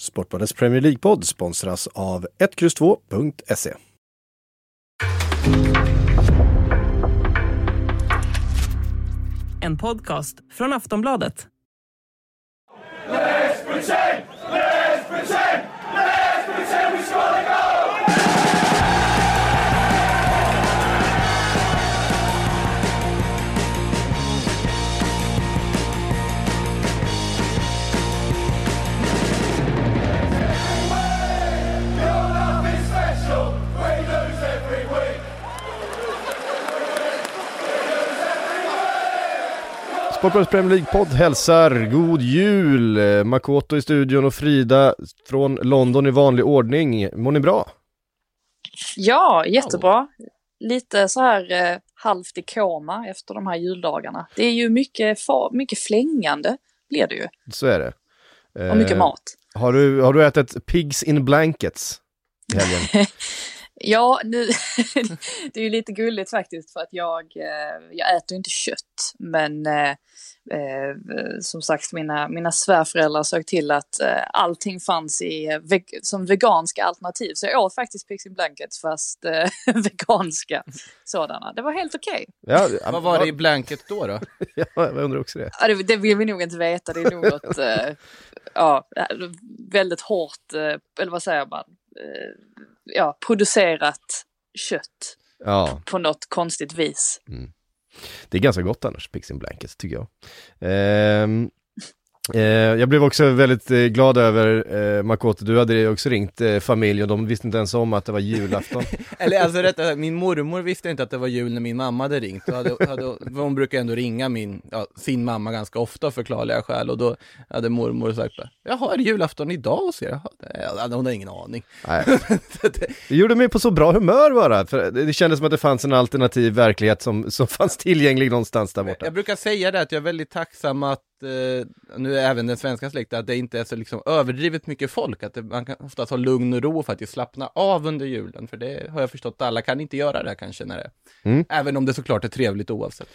Sportbladets Premier League-podd sponsras av 1X2.se. En podcast från Aftonbladet. Sportbladets Premier League-podd hälsar god jul! Eh, Makoto i studion och Frida från London i vanlig ordning. Mår ni bra? Ja, jättebra. Lite så här eh, halvt i koma efter de här juldagarna. Det är ju mycket, mycket flängande blir det ju. Så är det. Eh, Och mycket mat. Har du, har du ätit Pigs in Blankets i helgen? Ja, nu, det är ju lite gulligt faktiskt för att jag, eh, jag äter inte kött. Men eh, eh, som sagt, mina, mina svärföräldrar såg till att eh, allting fanns i, som veganska alternativ. Så jag åt faktiskt Pigs in Blankets fast eh, veganska sådana. Det var helt okej. ja, Vad var det i blanket då? då? Ja, jag undrar också det. Ja, det, det vill vi nog inte veta. Det är nog något eh, ja, väldigt hårt, eh, eller vad säger man, eh, ja, producerat kött Ja, på något konstigt vis. det är ganska gott annars, Pigs in Blankets, tycker jag. Ehm, eh, jag blev också väldigt eh, glad över, eh, Makoto, du hade också ringt eh, familj och de visste inte ens om att det var julafton. Eller alltså rättare sagt, min mormor visste inte att det var jul när min mamma hade ringt. Hade, hade, hon brukar ändå ringa min, ja, sin mamma ganska ofta av förklarliga skäl. Och då hade mormor sagt jaha, är det julafton idag hos er? Jaha, det- hon har ingen aning. Nej. Det gjorde mig på så bra humör bara, för det det kändes som att det fanns en alternativ verklighet som, som fanns tillgänglig någonstans där borta. Jag brukar säga det att jag är väldigt tacksam att, eh, nu är även den svenska släkten, att det inte är så liksom överdrivet mycket folk. Att det, man kan oftast ha lugn och ro och faktiskt slappna av under julen. För det har jag förstått, alla kan inte göra det kanske när det Mm. Även om det såklart är trevligt oavsett.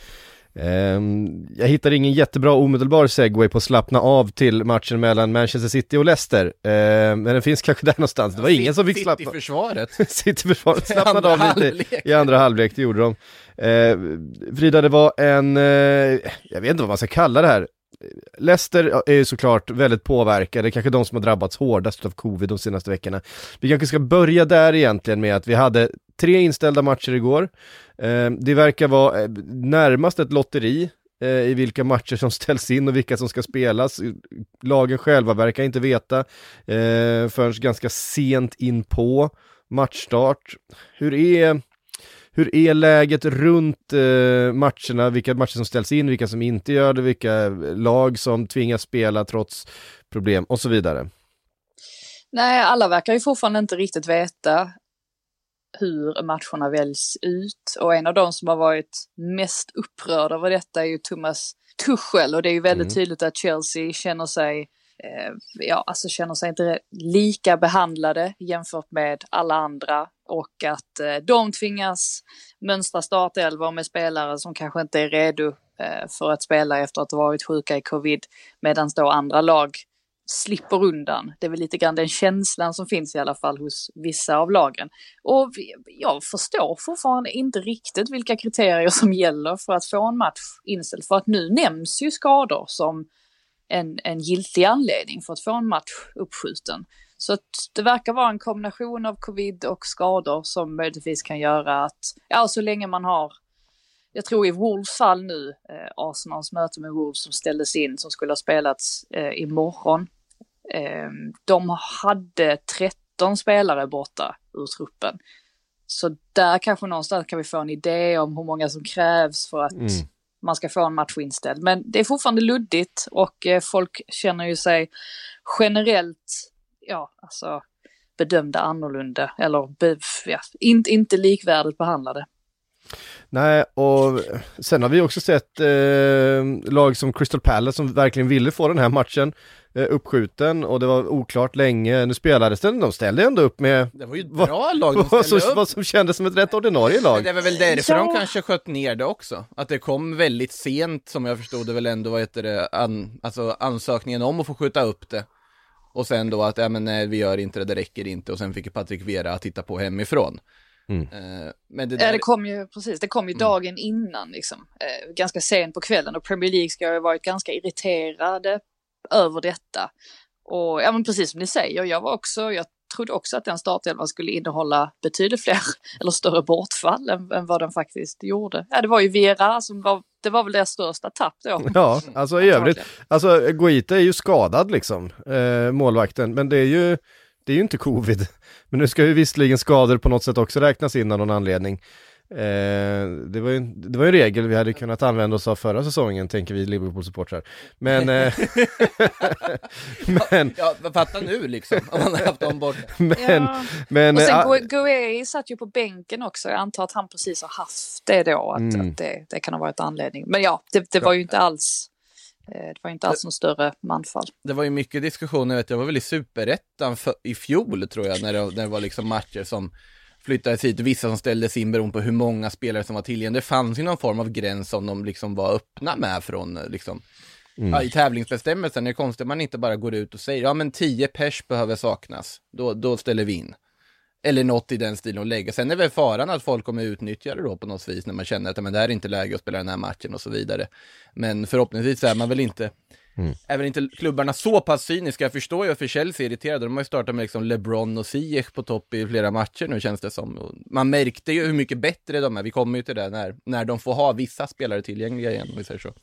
Ehm, jag hittade ingen jättebra omedelbar segway på att slappna av till matchen mellan Manchester City och Leicester. Ehm, men den finns kanske där någonstans. Det var ingen som fick Sitt slappna... i försvaret. City-försvaret slappnade av lite halvlek. i andra halvlek, det gjorde de. Ehm, Frida, det var en, eh, jag vet inte vad man ska kalla det här. Leicester är ju såklart väldigt påverkade, kanske de som har drabbats hårdast av covid de senaste veckorna. Vi kanske ska börja där egentligen med att vi hade tre inställda matcher igår. Ehm, det verkar vara eh, närmast ett lotteri eh, i vilka matcher som ställs in och vilka som ska spelas. Lagen själva verkar inte veta eh, förrän ganska sent in på matchstart. Hur är, hur är läget runt eh, matcherna, vilka matcher som ställs in, vilka som inte gör det, vilka lag som tvingas spela trots problem och så vidare. Nej, alla verkar ju fortfarande inte riktigt veta hur matcherna väljs ut. Och en av de som har varit mest upprörd över detta är ju Thomas Tuchel. Och det är ju väldigt Mm. tydligt att Chelsea känner sig, Eh, ja, alltså känner sig inte lika behandlade jämfört med alla andra. Och att eh, de tvingas mönstra startelvor med spelare som kanske inte är redo eh, för att spela efter att ha varit sjuka i covid. Medan då andra lag slipper undan. Det är väl lite grann den känslan som finns i alla fall hos vissa av lagen. Och jag förstår fortfarande inte riktigt vilka kriterier som gäller för att få en match inställd. För att nu nämns ju skador som en, en giltig anledning för att få en match uppskjuten. Så att det verkar vara en kombination av covid och skador som möjligtvis kan göra att, ja så länge man har jag tror i Wolves fall nu, eh, Arsenals möte med Wolves som ställdes in, som skulle ha spelats eh, imorgon. Eh, de hade 13 spelare borta ur truppen. Så där kanske någonstans kan vi få en idé om hur många som krävs för att Mm man ska få en match inställd. Men det är fortfarande luddigt och eh, folk känner ju sig generellt, ja, alltså bedömda annorlunda eller be, ja, inte, inte likvärdigt behandlade. Nej, och sen har vi också sett eh, lag som Crystal Palace som verkligen ville få den här matchen eh, uppskjuten och det var oklart länge. Nu spelades den, de ställde ändå upp med Det var ju ett Vad- bra lag de vad som, ställde upp. vad som kändes som ett rätt ordinarie lag. Men det var väl därför de Ja. kanske sköt ner det också. Att det kom väldigt sent, som jag förstod det väl ändå, vad heter det, an, alltså ansökningen om att få skjuta upp det. Och sen då att, ja men nej vi gör inte det, det räcker inte. Och sen fick Patrik Vera titta på hemifrån. Mm. Eh, men det Ja, där, det kom ju precis, det kom ju dagen innan liksom. Eh, ganska sent på kvällen och Premier League ska ju ha varit ganska irriterade över detta. Och ja men precis som ni säger, jag var också, jag trodde också att den startelvan skulle innehålla betydligt fler eller större bortfall än, än vad den faktiskt gjorde. Ja det var ju Vera som var, det var väl deras största tapp då. Ja, alltså i övrigt, alltså Guita är ju skadad liksom, eh, målvakten, men det är ju, det är ju inte covid. Men nu ska ju visserligen skador på något sätt också räknas in av någon anledning. Eh, det, var ju, det var ju en regel vi hade kunnat använda oss av förra säsongen, tänker vi Liverpool-supportrar. Men, eh, men, ja, fatta nu liksom, om man har haft dem borta. men, Ja. men, Och sen eh, Gu- Guei satt ju på bänken också. Jag antar att han precis har haft det då. Att, Mm. att det, det kan ha varit anledning. Men ja, det, det var ju inte alls eh, det var ju inte alls någon större manfall. Det var ju mycket diskussioner, jag vet, jag var väl i superettan i fjol tror jag, när det, när det var liksom matcher som flyttades hit, vissa som ställdes in beroende på hur många spelare som var tillgängliga. Det fanns ju någon form av gräns som de liksom var öppna med från eh, liksom, ja, i tävlingsbestämmelsen. Det är konstigt att man inte bara går ut och säger, ja men 10 pers behöver saknas, då, då ställer vi in. Eller något i den stilen att lägga. Sen är väl faran att folk kommer utnyttja det då på något vis när man känner att men det här är inte läge att spela den här matchen och så vidare. Men förhoppningsvis är man väl inte, är väl inte klubbarna så pass cyniska. Jag förstår ju för Chelsea är irriterade. De har ju startat med liksom LeBron och Ziyech på topp i flera matcher nu känns det som. Och man märkte ju hur mycket bättre de är. Vi kommer ju till det när, när de får ha vissa spelare tillgängliga igen om vi säger så.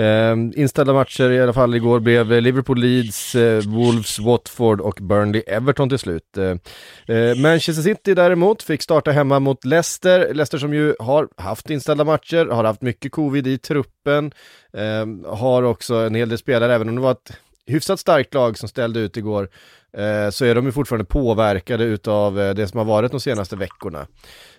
Eh, inställda matcher i alla fall igår blev Liverpool, Leeds, eh, Wolves, Watford och Burnley, Everton till slut. Eh, eh, Manchester City däremot fick starta hemma mot Leicester, Leicester som ju har haft inställda matcher, har haft mycket covid i truppen, eh, har också en hel del spelare, även om det var ett hyfsat starkt lag som ställde ut igår, eh, så är de ju fortfarande påverkade utav eh, det som har varit de senaste veckorna.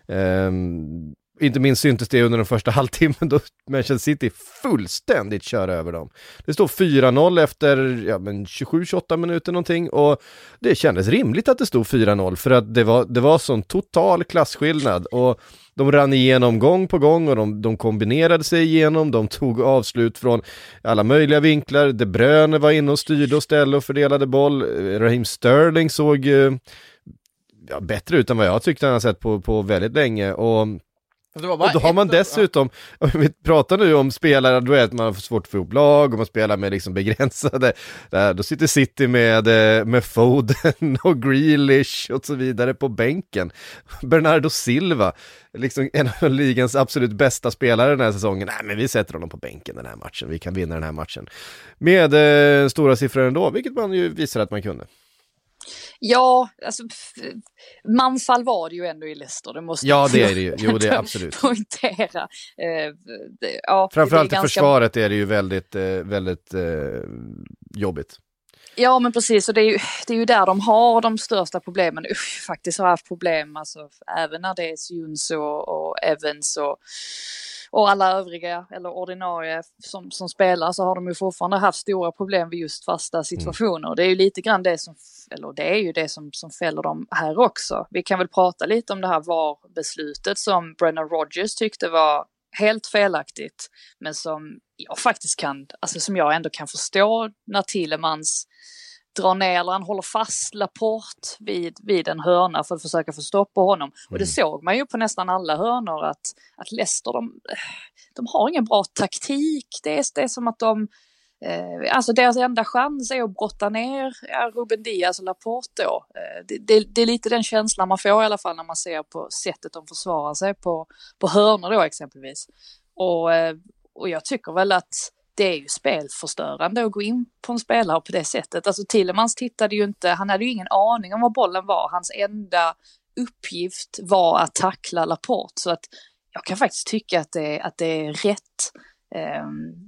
Ehm, inte minst syntes det under den första halvtimmen då Manchester City fullständigt kör över dem. Det står 4-0 efter ja, 27-28 minuter någonting och det kändes rimligt att det stod 4-0 för att det var, det var sån total klasskillnad och de rann igenom gång på gång och de, de kombinerade sig igenom, de tog avslut från alla möjliga vinklar, De Bruyne var inne och styrde och ställde och fördelade boll, Raheem Sterling såg eh, ja, bättre ut än vad jag tyckte han har sett på, på väldigt länge och och då har man dessutom, om vi pratar nu om spelare, du vet man har svårt att få ihop lag och man spelar med liksom begränsade, där, då sitter City med, eh, med Foden och Grealish och så vidare på bänken. Bernardo Silva, liksom en av ligans absolut bästa spelare den här säsongen, nej men vi sätter honom på bänken den här matchen, vi kan vinna den här matchen. Med eh, stora siffror ändå, vilket man ju visar att man kunde. Ja, alltså manfall var det ju ändå i Leicester. Det måste Ja det är det ju, jo det är absolut. poängtera. Eh, det, ja, Framförallt i ganska- försvaret är det ju väldigt, eh, väldigt eh, jobbigt. Ja, men precis. Och det är, ju, det är ju där de har de största problemen. Usch, faktiskt har haft problem, alltså, även när det är Juns och, och Evans och, och alla övriga, eller ordinarie, som, som spelar, så har de ju fortfarande haft stora problem vid just fasta situationer. Och Det är ju lite grann det som, eller det är ju det som, som fäller dem här också. Vi kan väl prata lite om det här VAR-beslutet som Brennan Rogers tyckte var helt felaktigt, men som jag faktiskt kan, alltså som jag ändå kan förstå när Tillemans drar ner eller han håller fast Laporte vid, vid en hörna för att försöka få stopp på honom. Och det såg man ju på nästan alla hörnor att, att Leicester, de, de har ingen bra taktik. Det är, det är som att de, eh, alltså deras enda chans är att brotta ner ja, Ruben Diaz och Laporte då. Eh, det, det, det är lite den känslan man får i alla fall när man ser på sättet de försvarar sig på, på hörnor då exempelvis. Och, eh, och jag tycker väl att det är ju spelförstörande att gå in på en spelare på det sättet. Alltså Tillemans tittade ju inte, han hade ju ingen aning om var bollen var. Hans enda uppgift var att tackla Laporte. Så att jag kan faktiskt tycka att det, att det är rätt eh,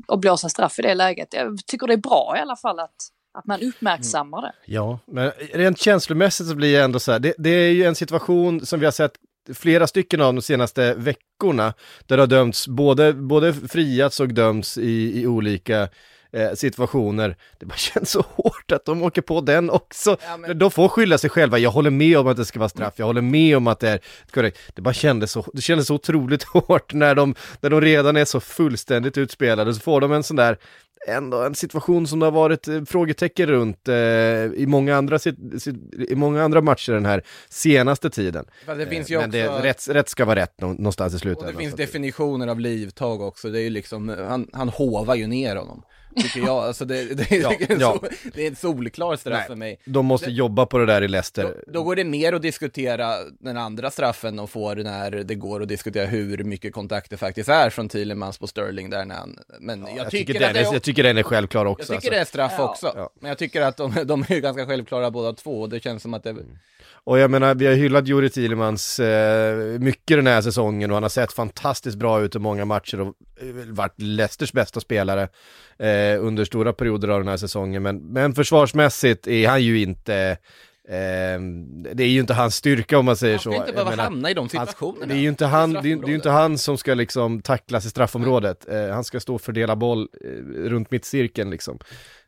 att blåsa straff i det läget. Jag tycker det är bra i alla fall att, att man uppmärksammar det. Ja, men rent känslomässigt så blir jag ändå så här, det, det är ju en situation som vi har sett flera stycken av de senaste veckorna, där det har dömts, både, både friats och dömts i, i olika eh, situationer. Det bara känns så hårt att de åker på den också. Ja, men- De får skylla sig själva, jag håller med om att det ska vara straff, jag håller med om att det är korrekt. Det bara kändes så, det kändes så otroligt hårt när de, när de redan är så fullständigt utspelade, så får de en sån där ändå en situation som det har varit eh, frågetecken runt eh, i, många andra, i många andra matcher den här senaste tiden. Fast det finns ju Eh, Men också... det, rätt, rätt ska vara rätt nå- någonstans i Och slutändan. det finns definitioner av livtag också, det är ju liksom, han, han hovar ju ner honom. Tycker jag, alltså det, det, Ja, det, är, en ja. sol, det är en solklar straff Nej. för mig. De måste jobba på det där i Då, Leicester. då går det mer att diskutera den andra straffen de får när det går att diskutera hur mycket kontakt det faktiskt är från Thielemans på Sterling där när han, men jag, Jag tycker, tycker, den att det är, jag tycker den är självklar jag också. tycker alltså. det är straff Ja. också, Ja. men jag tycker att de, de är ju ganska självklara båda två och det känns som att det, Mm. Och jag menar, vi har hyllat Juri Thielemans eh, mycket den här säsongen och han har sett fantastiskt bra ut i många matcher och eh, varit Leicesters bästa spelare eh, under stora perioder av den här säsongen. Men, men försvarsmässigt är han ju inte, eh, det är ju inte hans styrka om man säger så. ska inte Jag behöva menar, hamna i de han- situationerna. det är ju inte han, det är, det är ju inte han som ska liksom tacklas i straffområdet. Eh, han ska stå och fördela boll eh, runt mittcirkeln liksom.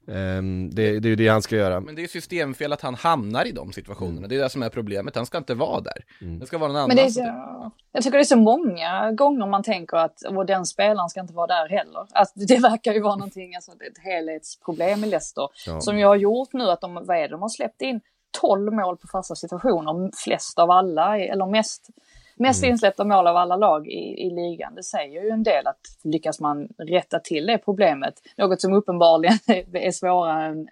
Eh, det, det är ju det han ska göra. Men det är systemfel att han hamnar i de situationerna, det är det som är problemet, han ska inte vara där. Mm. Det ska vara någon annan Men det är så, jag tycker det är så många gånger man tänker att och den spelaren ska inte vara där heller. Att det verkar ju vara någonting, alltså ett helhetsproblem i Leicester. Ja. Som jag har gjort nu att de, vad är det, de har släppt in 12 mål på fasta situationer, flest av alla, eller mest, mest Mm. insläppta mål av alla lag i, i ligan. Det säger ju en del att lyckas man rätta till det problemet, något som uppenbarligen är svårare än,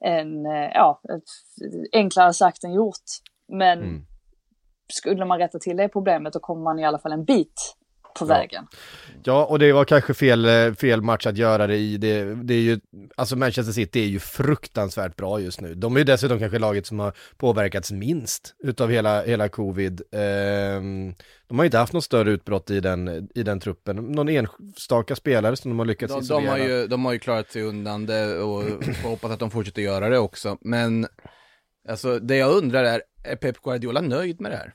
än, eh, ja, enklare sagt än gjort. Men Mm. skulle man rätta till det problemet då kommer man i alla fall en bit på Ja. vägen. Ja, och det var kanske fel, eh, fel match att göra det i. Det, det är ju, alltså Manchester City är ju fruktansvärt bra just nu. De är ju dessutom kanske laget som har påverkats minst utav hela, hela covid. Ehm, de har ju inte haft något större utbrott i den, i den truppen. Någon enstaka spelare som de har lyckats De, de, isolera. har ju, de har ju klarat sig undan det och hoppas att de fortsätter göra det också. Men alltså, det jag undrar är, är Pep Guardiola nöjd med det här?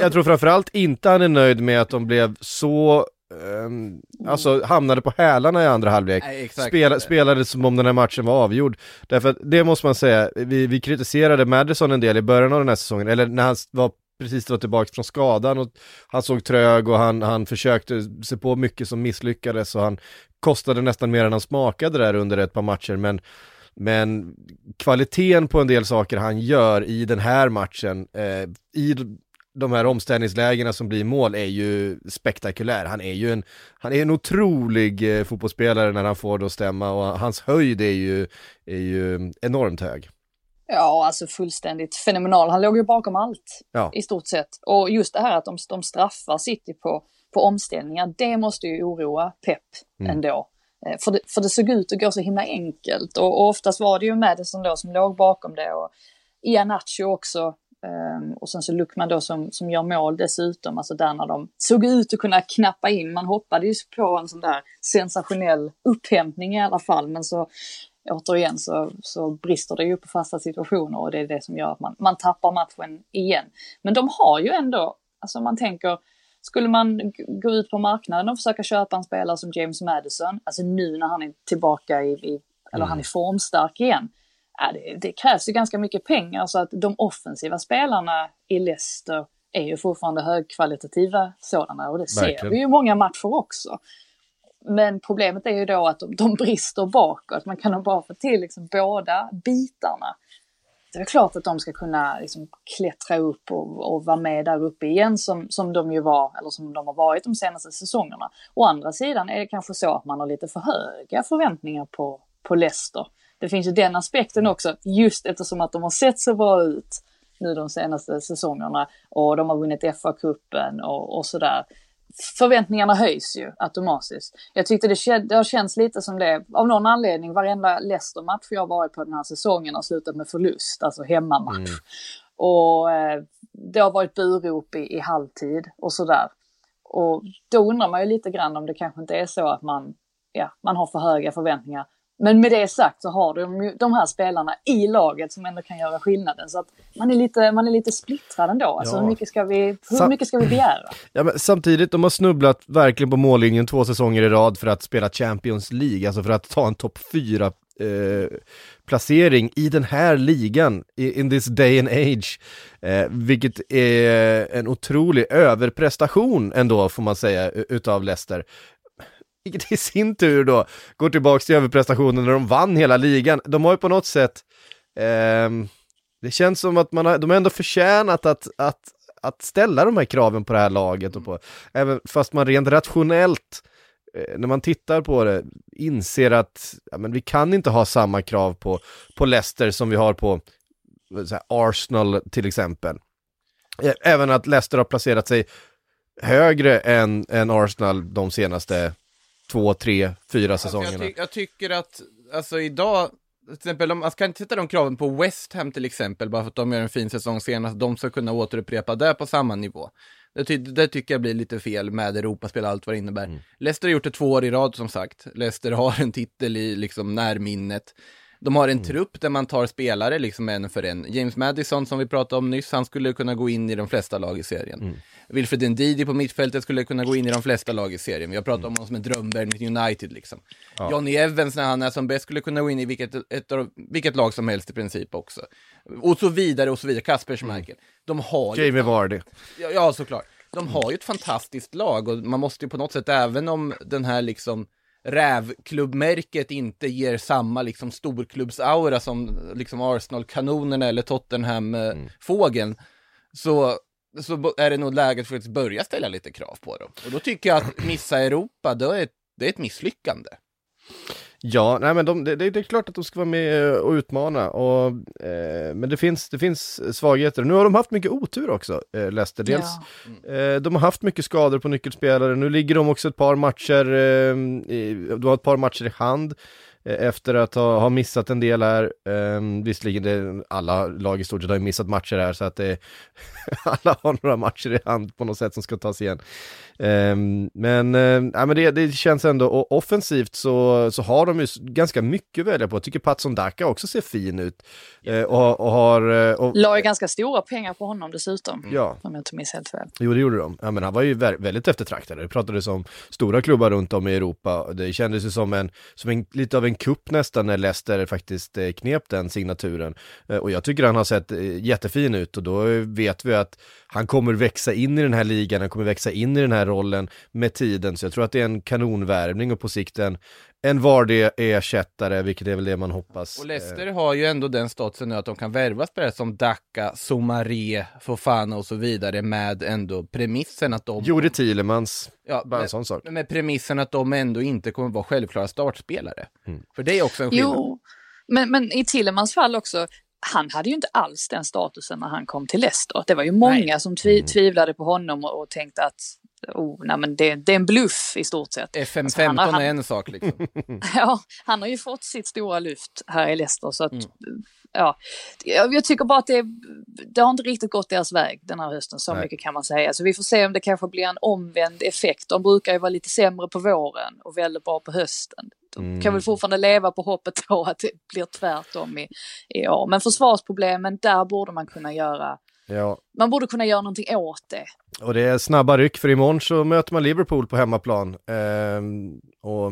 Jag tror- framförallt inte han är nöjd med att de blev så, ehm, alltså hamnade på hälarna i andra halvlek. Nej. Spela, spelade som om den här matchen var avgjord. Därför att det måste man säga, vi, vi kritiserade Madison en del i början av den här säsongen, eller när han var precis var tillbaka från skadan och han såg trög och han, han försökte se på mycket som misslyckades och han kostade nästan mer än han smakade där under ett par matcher men men kvaliteten på en del saker han gör i den här matchen, eh, i de här omställningslägena som blir mål är ju spektakulär. Han är ju en, han är en otrolig eh, fotbollsspelare när han får det att stämma och hans höjd är ju, är ju enormt hög. Ja, alltså fullständigt fenomenal. Han låg ju bakom allt Ja. i stort sett. Och just det här att de, de straffar City på, på omställningar, det måste ju oroa Pep Mm. ändå. Eh, för det, för det såg ut att gå så himla enkelt och, och oftast var det ju Madison då som låg bakom det och Ianacho också. Um, och sen så Luckman då som, som gör mål dessutom, alltså där när de såg ut att kunna knappa in. Man hoppade ju på en sån där sensationell upphämtning i alla fall, men så återigen så, så brister det ju på fasta situationer och det är det som gör att man, man tappar matchen igen. Men de har ju ändå, alltså man tänker, skulle man gå ut på marknaden och försöka köpa en spelare som James Madison, alltså nu när han är tillbaka i, i eller han är formstark igen, ja, det, det krävs ju ganska mycket pengar så att de offensiva spelarna i Leicester är ju fortfarande högkvalitativa sådana och det ser Verkligen. vi ju många matcher också. Men problemet är ju då att de, de brister bakåt. Man kan nog bara få till liksom båda bitarna. Det är klart att de ska kunna liksom klättra upp och, och vara med där uppe igen som, som de ju var, eller som de har varit de senaste säsongerna. Å andra sidan är det kanske så att man har lite för höga förväntningar på, på Leicester. Det finns ju den aspekten också, just eftersom att de har sett så bra ut nu de senaste säsongerna och de har vunnit FA-cupen och, och sådär. Förväntningarna höjs ju automatiskt. Jag tyckte det, det har känts lite som det, av någon anledning, varenda Leicester-match jag har varit på den här säsongen har slutat med förlust, alltså hemmamatch. Och eh, det har varit burop i, i halvtid och sådär. Och då undrar man ju lite grann om det kanske inte är så att man, ja, man har för höga förväntningar. Men med det sagt så har de ju de här spelarna i laget som ändå kan göra skillnaden. Så att man är lite, man är lite splittrad ändå. Alltså Ja. hur, mycket ska vi, hur mycket ska vi begära? Ja, men samtidigt, de har snubblat verkligen på mållinjen två säsonger i rad för att spela Champions League, alltså för att ta en topp fyra eh, placering i den här ligan, i, in this day and age, eh, vilket är en otrolig överprestation ändå får man säga utav Leicester vilket i sin tur då går tillbaka till överprestationen när de vann hela ligan. De har ju på något sätt, eh, det känns som att man har, de har ändå förtjänat att, att, att ställa de här kraven på det här laget och på, även fast man rent rationellt eh, när man tittar på det inser att ja, men vi kan inte ha samma krav på, på Leicester som vi har på så här, Arsenal till exempel. Även att Leicester har placerat sig högre än, än Arsenal de senaste två, tre, fyra Alltså, jag, säsongerna. ty- jag tycker att, alltså idag, till exempel, man ska inte sätta de kraven på West Ham till exempel, bara för att de gör en fin säsong senast, de ska kunna återupprepa det på samma nivå. Det, ty det tycker jag blir lite fel med Europaspel och allt vad det innebär. Mm. Leicester har gjort det två år i rad som sagt. Leicester har en titel i liksom närminnet. De har en Mm. trupp där man tar spelare liksom en för en. James Madison som vi pratade om nyss, han skulle kunna gå in i de flesta lag i serien. Mm. Wilfred Ndidi på mittfältet skulle kunna gå in i de flesta lag i serien. Vi har pratat Mm. om honom som en drömvärvning United liksom. Johnny Evans när han är som bäst skulle kunna gå in i vilket, ett, vilket lag som helst i princip också. Och så vidare och så vidare. Kasper Schmeichel. De har ju, Jamie Vardy. ja, ja såklart. De har ju ett fantastiskt lag och man måste ju på något sätt, även om den här liksom rävklubbmärket inte ger samma liksom storklubbsaura som liksom Arsenal-kanonerna eller Tottenham-fågeln, så, så är det nog läge för att börja ställa lite krav på dem. Och då tycker jag att missa Europa, då är, det är ett misslyckande. Ja, nej men de, det, det är klart att de ska vara med eh, och utmana, och, eh, men det finns, det finns svagheter. Nu har de haft mycket otur också, eh, Leicester. Dels, Ja. eh, de har haft mycket skador på nyckelspelare, nu ligger de också ett par matcher, eh, i, de har ett par matcher i hand eh, efter att ha, ha missat en del här. Eh, visserligen, det, alla lag i stort sett har missat matcher här, så att det, alla har några matcher i hand på något sätt som ska tas igen. Ehm, men, uh, ja, men det, det känns ändå, och offensivt så, så har de ju ganska mycket att välja på. Jag tycker Patson Daka också ser fin ut. Eh, och, och har... eh, Och, La ju ganska stora pengar på honom dessutom. ja, Om jag inte minns helt fel. jo det gjorde de. Ja, men han var ju vä- väldigt eftertraktad. Det pratades om stora klubbar runt om i Europa. Det kändes ju som en, som en lite av en kupp nästan när Leicester faktiskt eh, knep den signaturen. Och jag tycker han har sett jättefin ut och då vet vi att han kommer växa in i den här ligan, han kommer växa in i den här rollen med tiden. Så jag tror att det är en kanonvärvning och på sikt en, en Vardy-ersättare, vilket är väl det man hoppas. Och Leicester har ju ändå den statusen nu att de kan värva spelare som Daka, Somaré, Fofana och så vidare med ändå premissen att de... Juri Thielemans, ja, bara en med, sån sak. med premissen att de ändå inte kommer vara självklara startspelare. För det är också en skillnad. Jo, men, men i Tillemans fall också, han hade ju inte alls den statusen när han kom till Leicester. Det var ju många Nej. som tvi, tvivlade på honom och, och tänkte att oh, nej, men det, det är en bluff i stort sett. FM15 Alltså, han han- är en sak liksom. Ja, han har ju fått sitt stora lyft här i Leicester så att Mm. Ja, jag, tycker bara att det, det har inte riktigt gått deras väg den här hösten, så Nej. mycket kan man säga. Så vi får se om det kanske blir en omvänd effekt. De brukar ju vara lite sämre på våren och väldigt bra på hösten. De Mm. kan väl fortfarande leva på hoppet då att det blir tvärtom i, i år. Men försvarsproblemen, där borde man kunna göra, Ja, man borde kunna göra någonting åt det. Och det är snabba ryck för imorgon så möter man Liverpool på hemmaplan. Ehm, och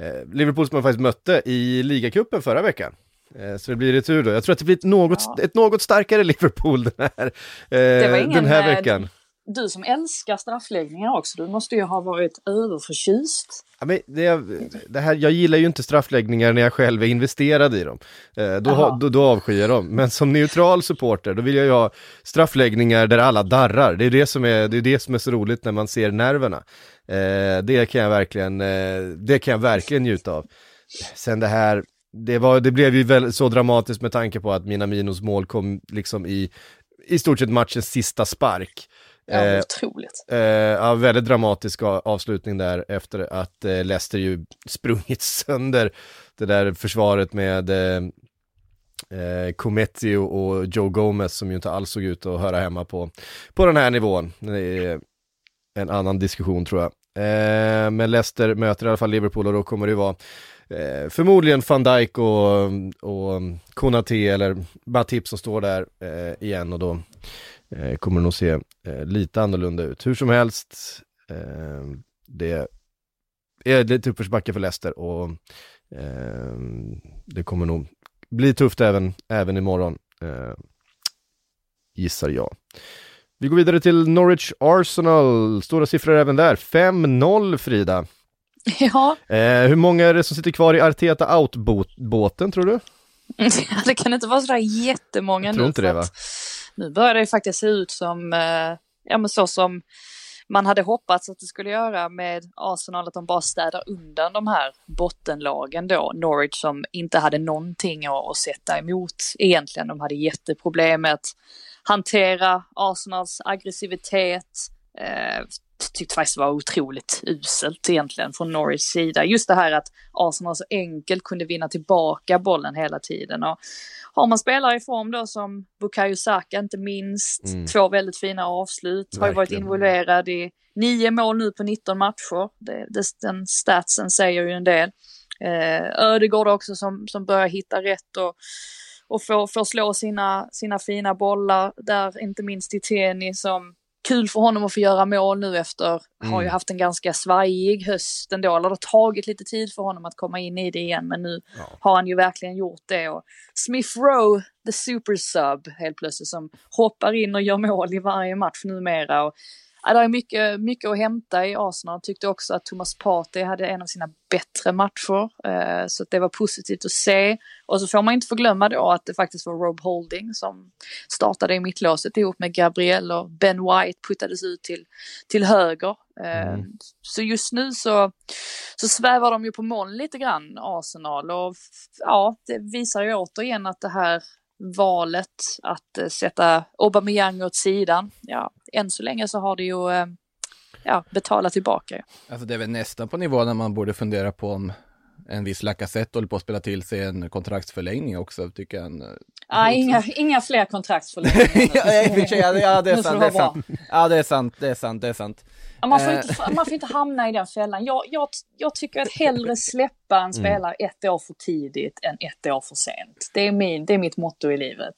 eh, Liverpool som man faktiskt mötte i ligacupen förra veckan. Eh, så det blir retur då. Jag tror att det blir ett något, Ja. ett något starkare Liverpool den här, eh, ingen, den här eh, veckan. Du som älskar straffläggningar också, du måste ju ha varit överförtjust. Ja, men det, det här, jag gillar ju inte straffläggningar när jag själv är investerad i dem. Eh, då, ha- då, då avskyr jag dem. Men som neutral supporter, då vill jag ju ha straffläggningar där alla darrar. Det är det som är, det är, det som är så roligt när man ser nerverna. Eh, det, kan jag verkligen, det kan jag verkligen njuta av. Sen det här, det, var, det blev ju väl så dramatiskt med tanke på att Minaminos mål kom liksom i, i stort sett matchens sista spark. Ja, Eh, otroligt. Eh, ja, väldigt dramatisk avslutning där efter att eh, Leicester ju sprungit sönder det där försvaret med eh, eh, Cometti och Joe Gomez som ju inte alls såg ut att höra hemma på, på den här nivån. Det är en annan diskussion tror jag. Eh, men Leicester möter i alla fall Liverpool och då kommer det vara eh, förmodligen van Dijk och, och Konate eller Batip som står där eh, igen och då eh, kommer det nog se eh, lite annorlunda ut. Hur som helst, eh, det är lite uppförsbacke för Leicester och eh, det kommer nog bli tufft även, även imorgon, eh, gissar jag. Vi går vidare till Norwich Arsenal, stora siffror även där, 5-0 Frida. Ja, Eh, hur många är det som sitter kvar i Arteta Out-båten tror du? det kan inte vara sådär jättemånga Jag nu. tror inte för det, va? Nu börjar det ju faktiskt se ut som, eh, ja men så som man hade hoppats att det skulle göra med Arsenal, att de bara städar undan de här bottenlagen då. Norwich som inte hade någonting att, att sätta emot egentligen. De hade jätteproblem med att hantera Arsenals aggressivitet. Eh, tyckte faktiskt var otroligt uselt egentligen från Norwich sida. Just det här att Arsenal så enkelt kunde vinna tillbaka bollen hela tiden. Och har man spelare i form då som Bukayo Saka inte minst, Mm. två väldigt fina avslut, har ju varit Verkligen. involverad i nio mål nu på 19 matcher. Det, det, den statsen säger ju en del. Eh, Ödegård också som, som börjar hitta rätt och, och får, får slå sina, sina fina bollar där, inte minst i Teni som kul för honom att få göra mål nu efter, har ju Mm. haft en ganska svajig höst ändå, eller det har tagit lite tid för honom att komma in i det igen, men nu Ja. har han ju verkligen gjort det. Och Smith Rowe, the super sub, helt plötsligt, som hoppar in och gör mål i varje match numera. Och, ja, det är mycket, mycket att hämta i Arsenal. Tyckte också att Thomas Partey hade en av sina bättre matcher, eh, så det var positivt att se. Och så får man inte förglömma då att det faktiskt var Rob Holding som startade i mittlåset ihop med Gabriel och Ben White puttades ut till, till höger. Eh, Mm. Så just nu så, så svävar de ju på moln lite grann, Arsenal. Och ja, det visar ju återigen att det här valet att eh, sätta Aubameyang åt sidan, ja, än så länge så har det ju eh, ja, betalat tillbaka. ju. Alltså det är väl nästan på nivå när man borde fundera på om en viss Lacazette håller på att spela till sig en kontraktsförlängning också, tycker jag. En, Ah, inga, inga fler kontraktsförlängningar. ja, ja, det- ja, är sant, det är sant. Ja, det är sant, det är sant, det är sant. Ja, Man får, Eh. inte, man får inte hamna i den fällan. Jag, jag, jag tycker att hellre släppa Mm. en spelare ett år för tidigt än ett år för sent. Det är, min, det är mitt motto i livet.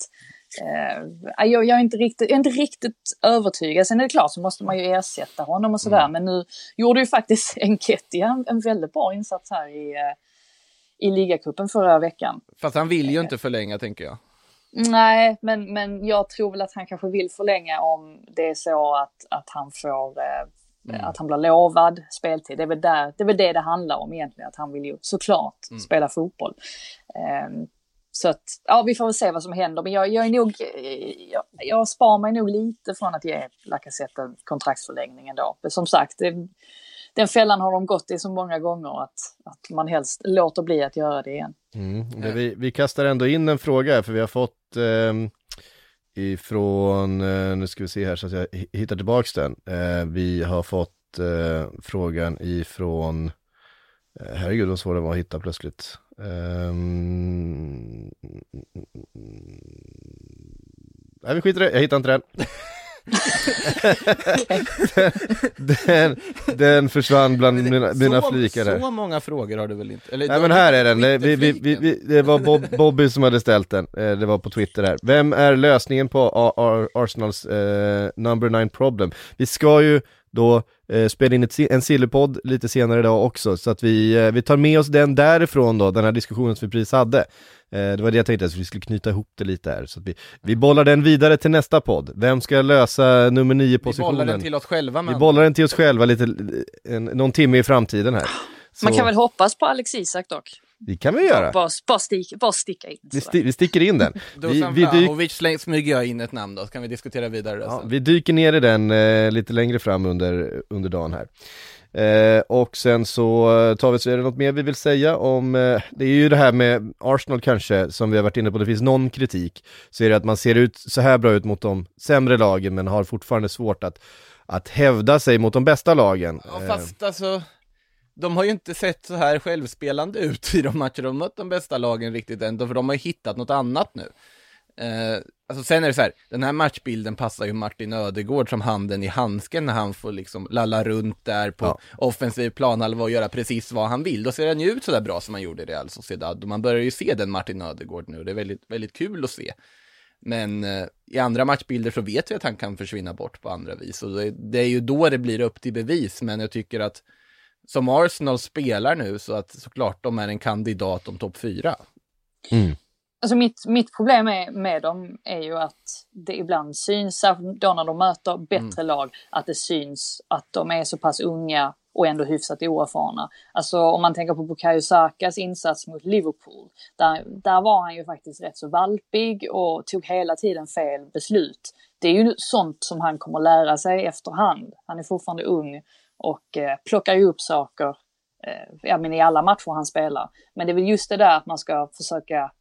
Eh, jag, jag, är inte riktigt, jag är inte riktigt övertygad. Sen är det klart så måste man ju ersätta honom och sådär. Mm. Men nu gjorde ju faktiskt Enketia en, en väldigt bra insats här i, eh, i ligacupen förra veckan. Fast han vill ju inte förlänga, tänker jag. Nej, men, men jag tror väl att han kanske vill förlänga om det är så att, att han får eh, att han blir lovad speltid. Det är, väl där, det är väl det det handlar om egentligen, att han vill ju såklart spela fotboll. Ehm, så att, ja, vi får väl se vad som händer. Men jag, jag är nog, eh, jag, jag spar mig nog lite från att ge Lacazette en kontraktsförlängning ändå. För som sagt, det, den fällan har de gått i så många gånger att, att man helst låter bli att göra det igen. Mm. Men Vi, vi kastar ändå in en fråga här, för vi har fått ehm, ifrån, eh, nu ska vi se här så att jag hi- hittar tillbaks den. Eh, vi har fått eh, frågan ifrån, eh, herregud vad svår den var att hitta plötsligt. Ehm, Nej vi skiter i det, jag hittar inte den. den, den försvann bland mina, mina så, flikar där. Så många frågor har du väl inte? Eller, Nej men här är den, vi, vi, vi, det var Bob, Bobby som hade ställt den, eh, det var på Twitter här. Vem är lösningen på Arsenals eh, number nine problem? Vi ska ju då eh, spela in ett, en sillypodd lite senare idag också, så att vi, eh, vi tar med oss den därifrån då, den här diskussionen som vi precis hade. Eh, det var det jag tänkte, att vi skulle knyta ihop det lite här, så att vi, vi bollar den vidare till nästa podd. Vem ska lösa nummer nio Vi positionen? bollar den till oss själva. Vi Men... bollar den till oss själva lite, en, någon timme i framtiden här. Man Så- kan väl hoppas på Alex Isak dock. Det kan vi göra. Bara, bara, stick, bara sticka in. Vi, sti- vi sticker in den. Vi, Dusan vi, dyk, smyger jag in ett namn då, så kan vi diskutera vidare ja, vi dyker ner i den eh, lite längre fram under, under dagen här. Eh, och sen så eh, tar vi, så är det något mer vi vill säga om, eh, det är ju det här med Arsenal kanske, som vi har varit inne på, det finns någon kritik, så är det att man ser ut så här bra ut mot de sämre lagen, men har fortfarande svårt att, att hävda sig mot de bästa lagen. Ja, Eh, fast alltså, de har ju inte sett så här självspelande ut i de matcher de mött de bästa lagen riktigt än, för de har ju hittat något annat nu. Eh, alltså sen är det så här, den här matchbilden passar ju Martin Ödegård som handen i handsken när han får liksom lalla runt där på Ja. offensiv planhalva och göra precis vad han vill. Då ser han ju ut så där bra som han gjorde i Real Sociedad och man börjar ju se den Martin Ödegård nu. Det är väldigt, väldigt kul att se. Men eh, i andra matchbilder så vet vi att han kan försvinna bort på andra vis. Och det, det är ju då det blir upp till bevis. Men jag tycker att som Arsenal spelar nu så att såklart de är en kandidat om topp fyra. mm, Alltså mitt, mitt problem är, med dem är ju att det ibland syns, då när de möter bättre lag, att det syns att de är så pass unga och ändå hyfsat oerfarna. Alltså om man tänker på Bukayo Sakas insats mot Liverpool, där, där var han ju faktiskt rätt så valpig och tog hela tiden fel beslut. Det är ju sånt som han kommer lära sig efterhand. Han är fortfarande ung och eh, plockar ju upp saker eh, ja, men i alla matcher han spelar. Men det är väl just det där att man ska försöka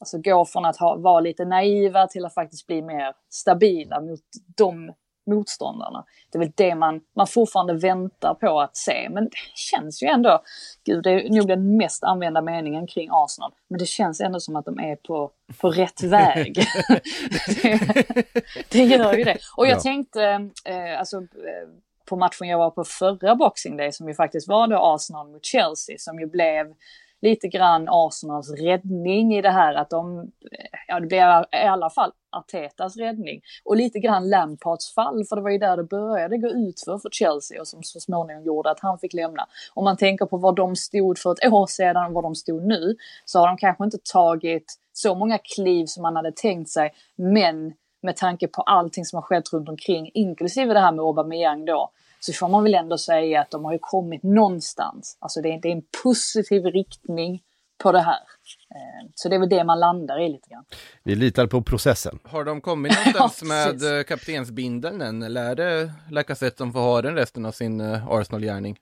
alltså, gå från att ha, vara lite naiva till att faktiskt bli mer stabila mot de motståndarna. Det är väl det man, man fortfarande väntar på att se. Men det känns ju ändå, gud det är nog den mest använda meningen kring Arsenal, men det känns ändå som att de är på, på rätt väg. det, det gör ju det. Och jag ja. tänkte, eh, alltså eh, på matchen jag var på förra Boxing Day som ju faktiskt var då Arsenal mot Chelsea som ju blev lite grann Arsenals räddning i det här att de, ja det blev i alla fall Artetas räddning och lite grann Lampards fall för det var ju där det började gå utför för Chelsea och som så småningom gjorde att han fick lämna. Om man tänker på var de stod för ett år sedan och var de stod nu så har de kanske inte tagit så många kliv som man hade tänkt sig men med tanke på allting som har skett runt omkring inklusive det här med Aubameyang då så får man väl ändå säga att de har ju kommit någonstans. Alltså det är, det är en positiv riktning på det här. Eh, så det är väl det man landar i lite grann. Vi litar på processen. Har de kommit någonstans ja, med eh, kaptensbindeln än? Eller är det Lacazette som får ha den resten av sin eh, Arsenal-gärning?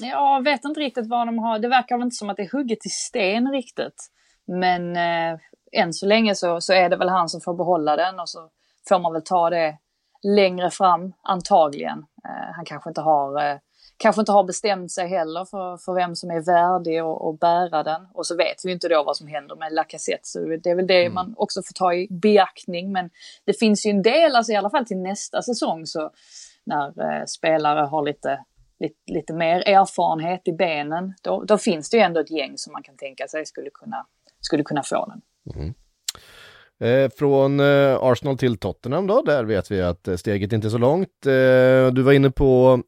Jag vet inte riktigt vad de har. Det verkar väl inte som att det är hugget i sten riktigt. Men eh, än så länge så, så är det väl han som får behålla den och så får man väl ta det längre fram, antagligen. Eh, han kanske inte har eh, kanske inte har bestämt sig heller för, för vem som är värdig att bära den. Och så vet vi inte då vad som händer med Lacazette, så det är väl det mm. man också får ta i beaktning. Men det finns ju en del, alltså i alla fall till nästa säsong, så när eh, spelare har lite, lite, lite mer erfarenhet i benen, då, då, finns det ju ändå ett gäng som man kan tänka sig skulle kunna, skulle kunna få den. Mm. Eh, från eh, Arsenal till Tottenham då, där vet vi att eh, steget inte är så långt. Du var inne på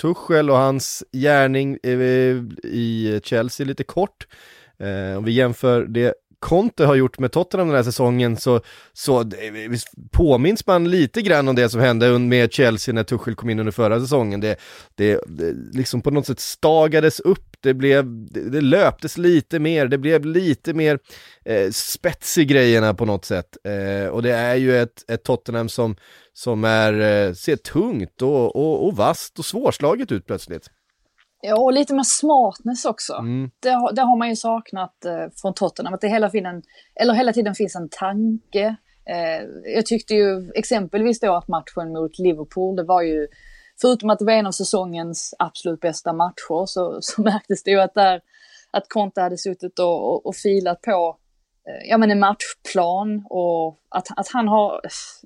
Tuchel och hans gärning i Chelsea lite kort. om vi jämför det Conte har gjort med Tottenham den här säsongen så, så påminns man lite grann om det som hände med Chelsea när Tuchel kom in under förra säsongen. Det, det, det liksom på något sätt stagades upp, det, blev, det, det löptes lite mer, det blev lite mer eh, spets i grejerna på något sätt. Eh, och det är ju ett, ett Tottenham som, som är, eh, ser tungt och, och, och vasst och svårslaget ut plötsligt. Ja, och lite mer smartness också. Mm. Det, har, det har man ju saknat eh, från Tottenham, att det hela tiden, eller hela tiden finns en tanke. Eh, jag tyckte ju exempelvis då att matchen mot Liverpool, det var ju, förutom att det var en av säsongens absolut bästa matcher, så, så märktes det ju att där, att Conte hade suttit och, och, och filat på eh, ja, men en matchplan och att, att, han har,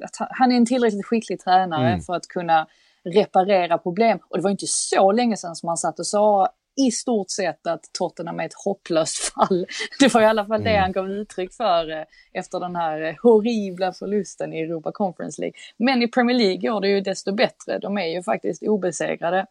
att han är en tillräckligt skicklig tränare mm. för att kunna reparera problem. Och det var inte så länge sedan som man satt och sa i stort sett att Tottenham är ett hopplöst fall. Det var i alla fall det mm. han gav uttryck för eh, efter den här eh, horribla förlusten i Europa Conference League. Men i Premier League går det ju desto bättre. De är ju faktiskt obesegrade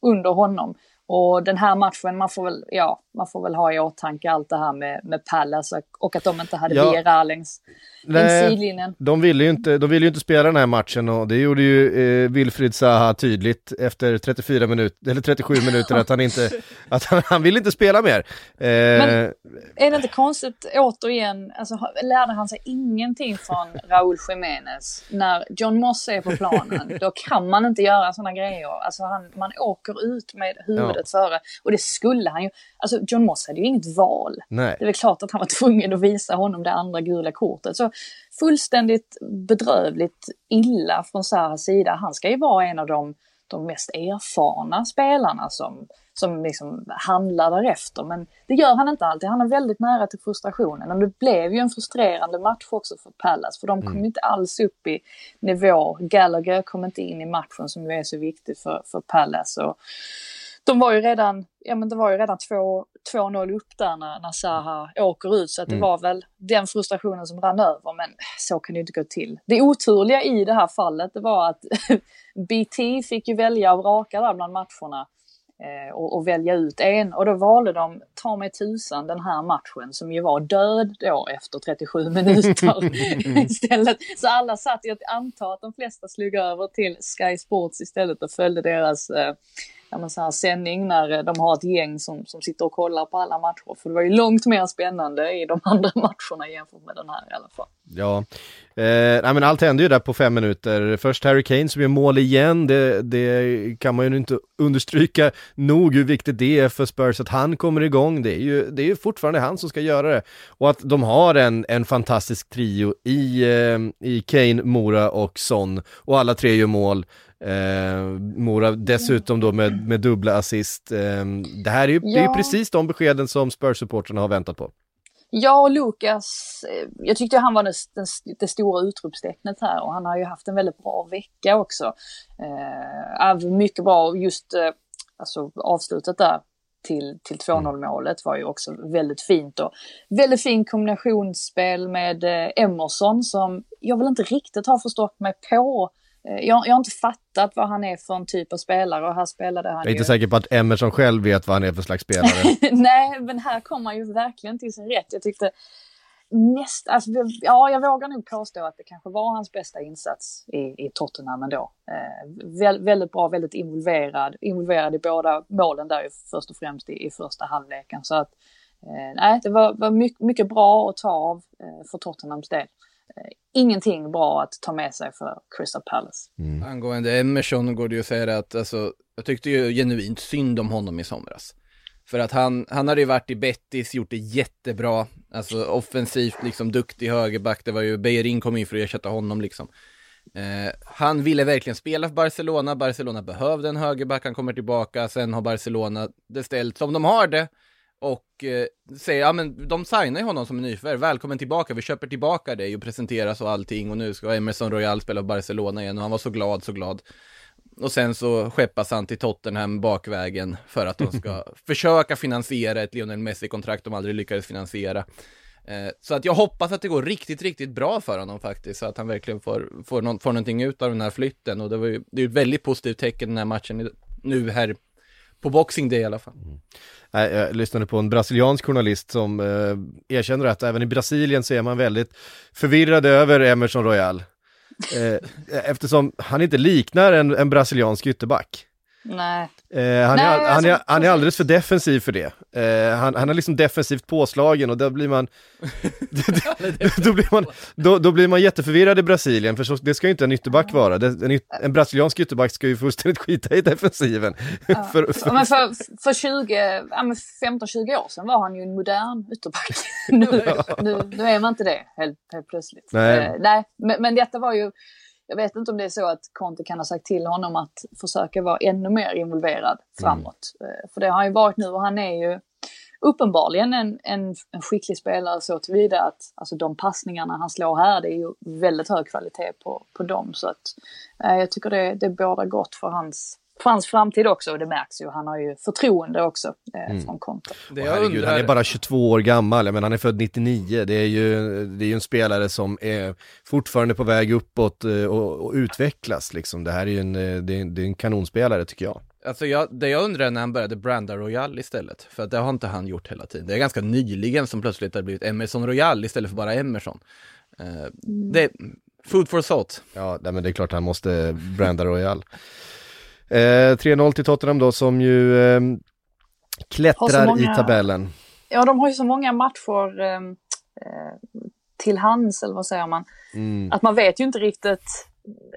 under honom. Och den här matchen, man får väl, ja, man får väl ha i åtanke allt det här med, med Palace och att de inte hade ja. Vera längs, längs sidlinjen. De ville, ju inte, de ville ju inte spela den här matchen och det gjorde ju eh, Wilfried Zaha tydligt efter 34 minuter, eller 37 minuter att han inte, att han, han vill inte spela mer. Eh, Men är det inte konstigt, återigen, alltså lärde han sig ingenting från Raúl Jiménez? När John Moss är på planen, då kan man inte göra sådana grejer. Alltså han, man åker ut med huvudet ja. Före. Och det skulle han ju. Alltså John Moss hade ju inget val. Nej. Det är väl klart att han var tvungen att visa honom det andra gula kortet. Så fullständigt bedrövligt illa från Sahas sida. Han ska ju vara en av de, de mest erfarna spelarna som, som liksom handlar därefter. Men det gör han inte alltid. Han är väldigt nära till frustrationen. Och det blev ju en frustrerande match också för Pallas. För de kom mm. inte alls upp i nivå. Gallagher kom inte in i matchen som ju är så viktigt för, för Pallas. Och de var ju redan, ja men det var ju redan 2-0 upp där när, när Zaha åker ut så att det mm. var väl den frustrationen som rann över men så kan det ju inte gå till. Det oturliga i det här fallet det var att BT fick ju välja och vraka där bland matcherna eh, och, och, välja ut en och då valde de, ta mig tusan, den här matchen som ju var död då efter 37 minuter istället. Så alla satt, jag antar att de flesta slog över till Sky Sports istället och följde deras eh, ja, men så här sändning när de har ett gäng som, som sitter och kollar på alla matcher. För det var ju långt mer spännande i de andra matcherna jämfört med den här i alla fall. Ja, eh, nej men allt hände ju där på fem minuter. Först Harry Kane som gör mål igen, det, det kan man ju inte understryka nog hur viktigt det är för Spurs att han kommer igång. Det är ju, det är ju fortfarande han som ska göra det. Och att de har en, en fantastisk trio i, eh, i Kane, Mora och Son. Och alla tre gör mål. Eh, Mora dessutom då med, med dubbla assist. Eh, det här är ju, det är ju Ja. precis de beskeden som Spurs-supportrarna har väntat på. Ja, och Lukas, eh, jag tyckte han var det, det, det stora utropstecknet här och han har ju haft en väldigt bra vecka också. Eh, mycket bra, just eh, alltså, avslutet där till, till 2-0 målet var ju också väldigt fint och väldigt fin kombinationsspel med eh, Emerson som jag väl inte riktigt har förstått mig på. Eh, jag, jag har inte fattat vad han är för en typ av spelare och här spelade han Jag är inte ju... säker på att Emerson själv vet vad han är för slags spelare. Nej, men här kom han ju verkligen till sin rätt. Jag tyckte näst, alltså, ja, jag vågar nog påstå att det kanske var hans bästa insats i, i Tottenham ändå. Eh, vä väldigt bra, väldigt involverad, involverad i båda målen där först och främst i, i första halvleken. Så att, eh, nej, det var, var mycket, mycket bra att ta av eh, för Tottenhams del. Ingenting bra att ta med sig för Crystal Palace. Angående Emerson går det ju att säga att alltså, jag tyckte ju genuint synd om honom i somras. För att han, han hade ju varit i Betis, gjort det jättebra, alltså offensivt liksom duktig högerback, det var ju, Beijerin kom in för att ersätta honom liksom. Eh, han ville verkligen spela för Barcelona, Barcelona behövde en högerback, han kommer tillbaka, sen har Barcelona det ställt som de har det. Och eh, säger, ja men de signar ju honom som en nyförvärv, välkommen tillbaka, vi köper tillbaka dig och presenteras och allting och nu ska Emerson Royal spela för Barcelona igen och han var så glad, så glad. Och sen så skeppas han till Tottenham bakvägen för att de ska försöka finansiera ett Lionel Messi-kontrakt de aldrig lyckades finansiera. Eh, så att jag hoppas att det går riktigt, riktigt bra för honom faktiskt, så att han verkligen får, får, någon, får någonting ut av den här flytten. Och det var ju, det är ju ett väldigt positivt tecken den här matchen nu här på Boxing Day i alla fall. Mm. Jag lyssnade på en brasiliansk journalist som eh, erkänner att även i Brasilien så är man väldigt förvirrad över Emerson Royal. Eh, eftersom han inte liknar en, en brasiliansk ytterback. Nej, Eh, han, Nej, är, han, är, alltså, han är alldeles för defensiv för det. Eh, han, han är liksom defensivt påslagen och då blir man då, blir man, då, då blir man jätteförvirrad i Brasilien, för så, det ska ju inte en ytterback vara. Det, en, en brasiliansk ytterback ska ju fullständigt skita i defensiven. för, Ja, för, men för, för 20, ja, men 15-20 år sedan var han ju en modern ytterback. nu, nu, nu är man inte det helt, helt plötsligt. Nej. Eh, nej men, men detta var ju, jag vet inte om det är så att Conte kan ha sagt till honom att försöka vara ännu mer involverad framåt. Eh, för det har han ju varit nu och han är ju uppenbarligen en, en, en skicklig spelare så tillvida att alltså, de passningarna han slår här, det är ju väldigt hög kvalitet på, på dem. Så att eh, jag tycker det, det bådar gott för hans, för hans framtid också och det märks ju. Han har ju förtroende också eh, från Conte. Det Åh, jag herregud, undrar, han är bara 22 år gammal, jag menar, han är född 99, det är ju, det är ju en spelare som är fortfarande på väg uppåt eh, och, och utvecklas liksom. Det här är ju en, eh, det är, en- det är en kanonspelare tycker jag. Alltså jag, det jag undrar är när han började branda Royal istället, för att det har inte han gjort hela tiden. Det är ganska nyligen som plötsligt har blivit Emerson Royal istället för bara Emerson. Eh, det, food for thought. Ja, men det är klart han måste branda Royal. Eh, 3-0 till Tottenham då som ju eh, klättrar många- i tabellen. Ja, de har ju så många matcher eh, eh, till hands, eller vad säger man? Mm. Att man vet ju inte riktigt,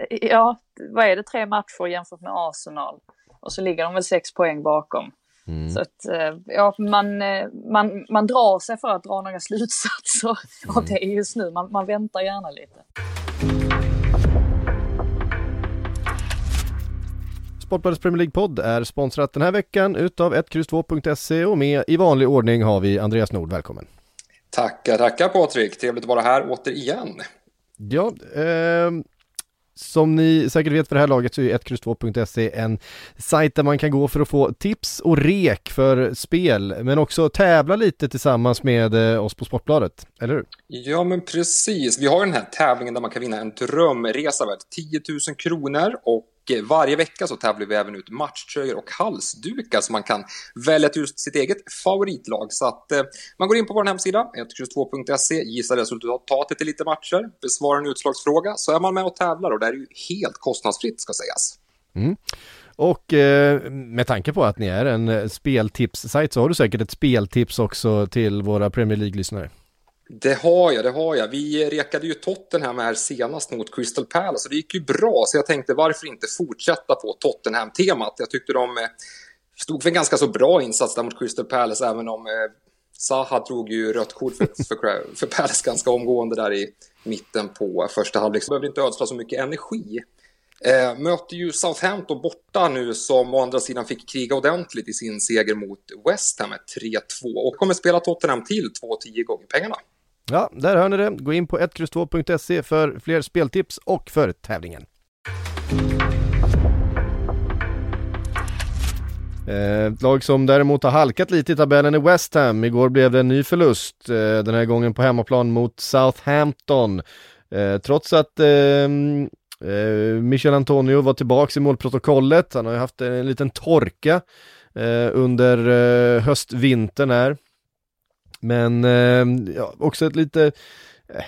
ja, vad är det, tre matcher jämfört med Arsenal? Och så ligger de väl sex poäng bakom. Mm. Så att, eh, ja, man, eh, man, man drar sig för att dra några slutsatser av det just nu. Man, man väntar gärna lite. Sportbladets Premier League-podd är sponsrat den här veckan utav 1X2.se och med i vanlig ordning har vi Andreas Nord, välkommen. Tackar, tackar Patrik. Trevligt att vara här återigen. Ja, ehm, som ni säkert vet för det här laget så är 1X2.se en sajt där man kan gå för att få tips och rek för spel, men också tävla lite tillsammans med eh, oss på Sportbladet, eller hur? Ja, men precis. Vi har den här tävlingen där man kan vinna en drömresa värd 10 000 kronor och Eh, varje vecka så tävlar vi även ut matchtröjor och halsdukar så man kan välja till just sitt eget favoritlag. Så att eh, man går in på vår hemsida, 122.se, gissar resultatet i lite matcher, besvarar en utslagsfråga så är man med och tävlar och det är ju helt kostnadsfritt ska sägas. Mm. Och eh, med tanke på att ni är en eh, speltipssajt så har du säkert ett speltips också till våra Premier League-lyssnare. Det har jag, det har jag. Vi rekade ju Tottenham här senast mot Crystal Palace och det gick ju bra så jag tänkte varför inte fortsätta på Tottenham-temat. Jag tyckte de eh, stod för en ganska så bra insats där mot Crystal Palace även om eh, Zaha drog ju rött kort för, för, för Palace ganska omgående där i mitten på första halvlek så behövde inte ödsla så mycket energi. Eh, möter ju Southampton borta nu som å andra sidan fick kriga ordentligt i sin seger mot West Ham med 3-2 och kommer spela Tottenham till 2-10 gånger pengarna. Ja, där hör ni det. Gå in på 1X2.se för fler speltips och för tävlingen. Eh, ett lag som däremot har halkat lite i tabellen är West Ham. Igår blev det en ny förlust, eh, den här gången på hemmaplan mot Southampton. Eh, trots att ehm, Michel Antonio var tillbaks i målprotokollet, han har ju haft en liten torka under höstvintern här. Men ehm, ja, också ett lite eh,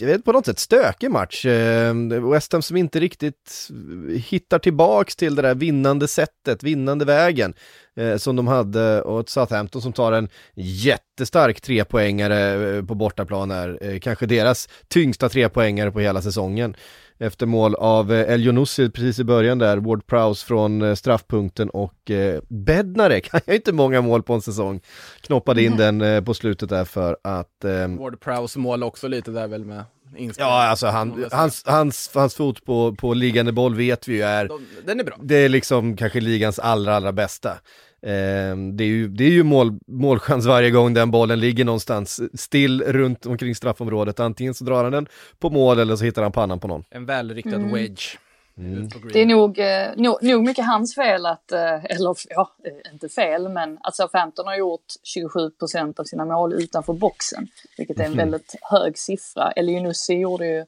jag vet på något sätt stökig match. Eh, West Ham som inte riktigt hittar tillbaks till det där vinnande sättet, vinnande vägen eh, som de hade och ett Southampton som tar en jättestark trepoängare eh, på bortaplan här, eh, kanske deras tyngsta trepoängare på hela säsongen efter mål av eh, El Younussi precis i början där, Ward Prowse från eh, straffpunkten och eh, Bednare kan jag inte många mål på en säsong. Knoppade in den eh, på slutet där för att... Eh, Ward Prowse mål också lite där väl med Ja, alltså han, hans, hans, hans fot på, på liggande boll vet vi ju är... Den är bra. Det är liksom kanske ligans allra, allra bästa. Eh, det är ju, det är ju mål, målchans varje gång den bollen ligger någonstans still runt omkring straffområdet. Antingen så drar han den på mål eller så hittar han pannan på någon. En välriktad mm. wedge. Mm. Det är nog, eh, nog, nog, mycket hans fel att, eh, eller ja, eh, inte fel, men att Southampton har gjort 27 procent av sina mål utanför boxen, vilket är en mm. väldigt hög siffra. Elionussi gjorde ju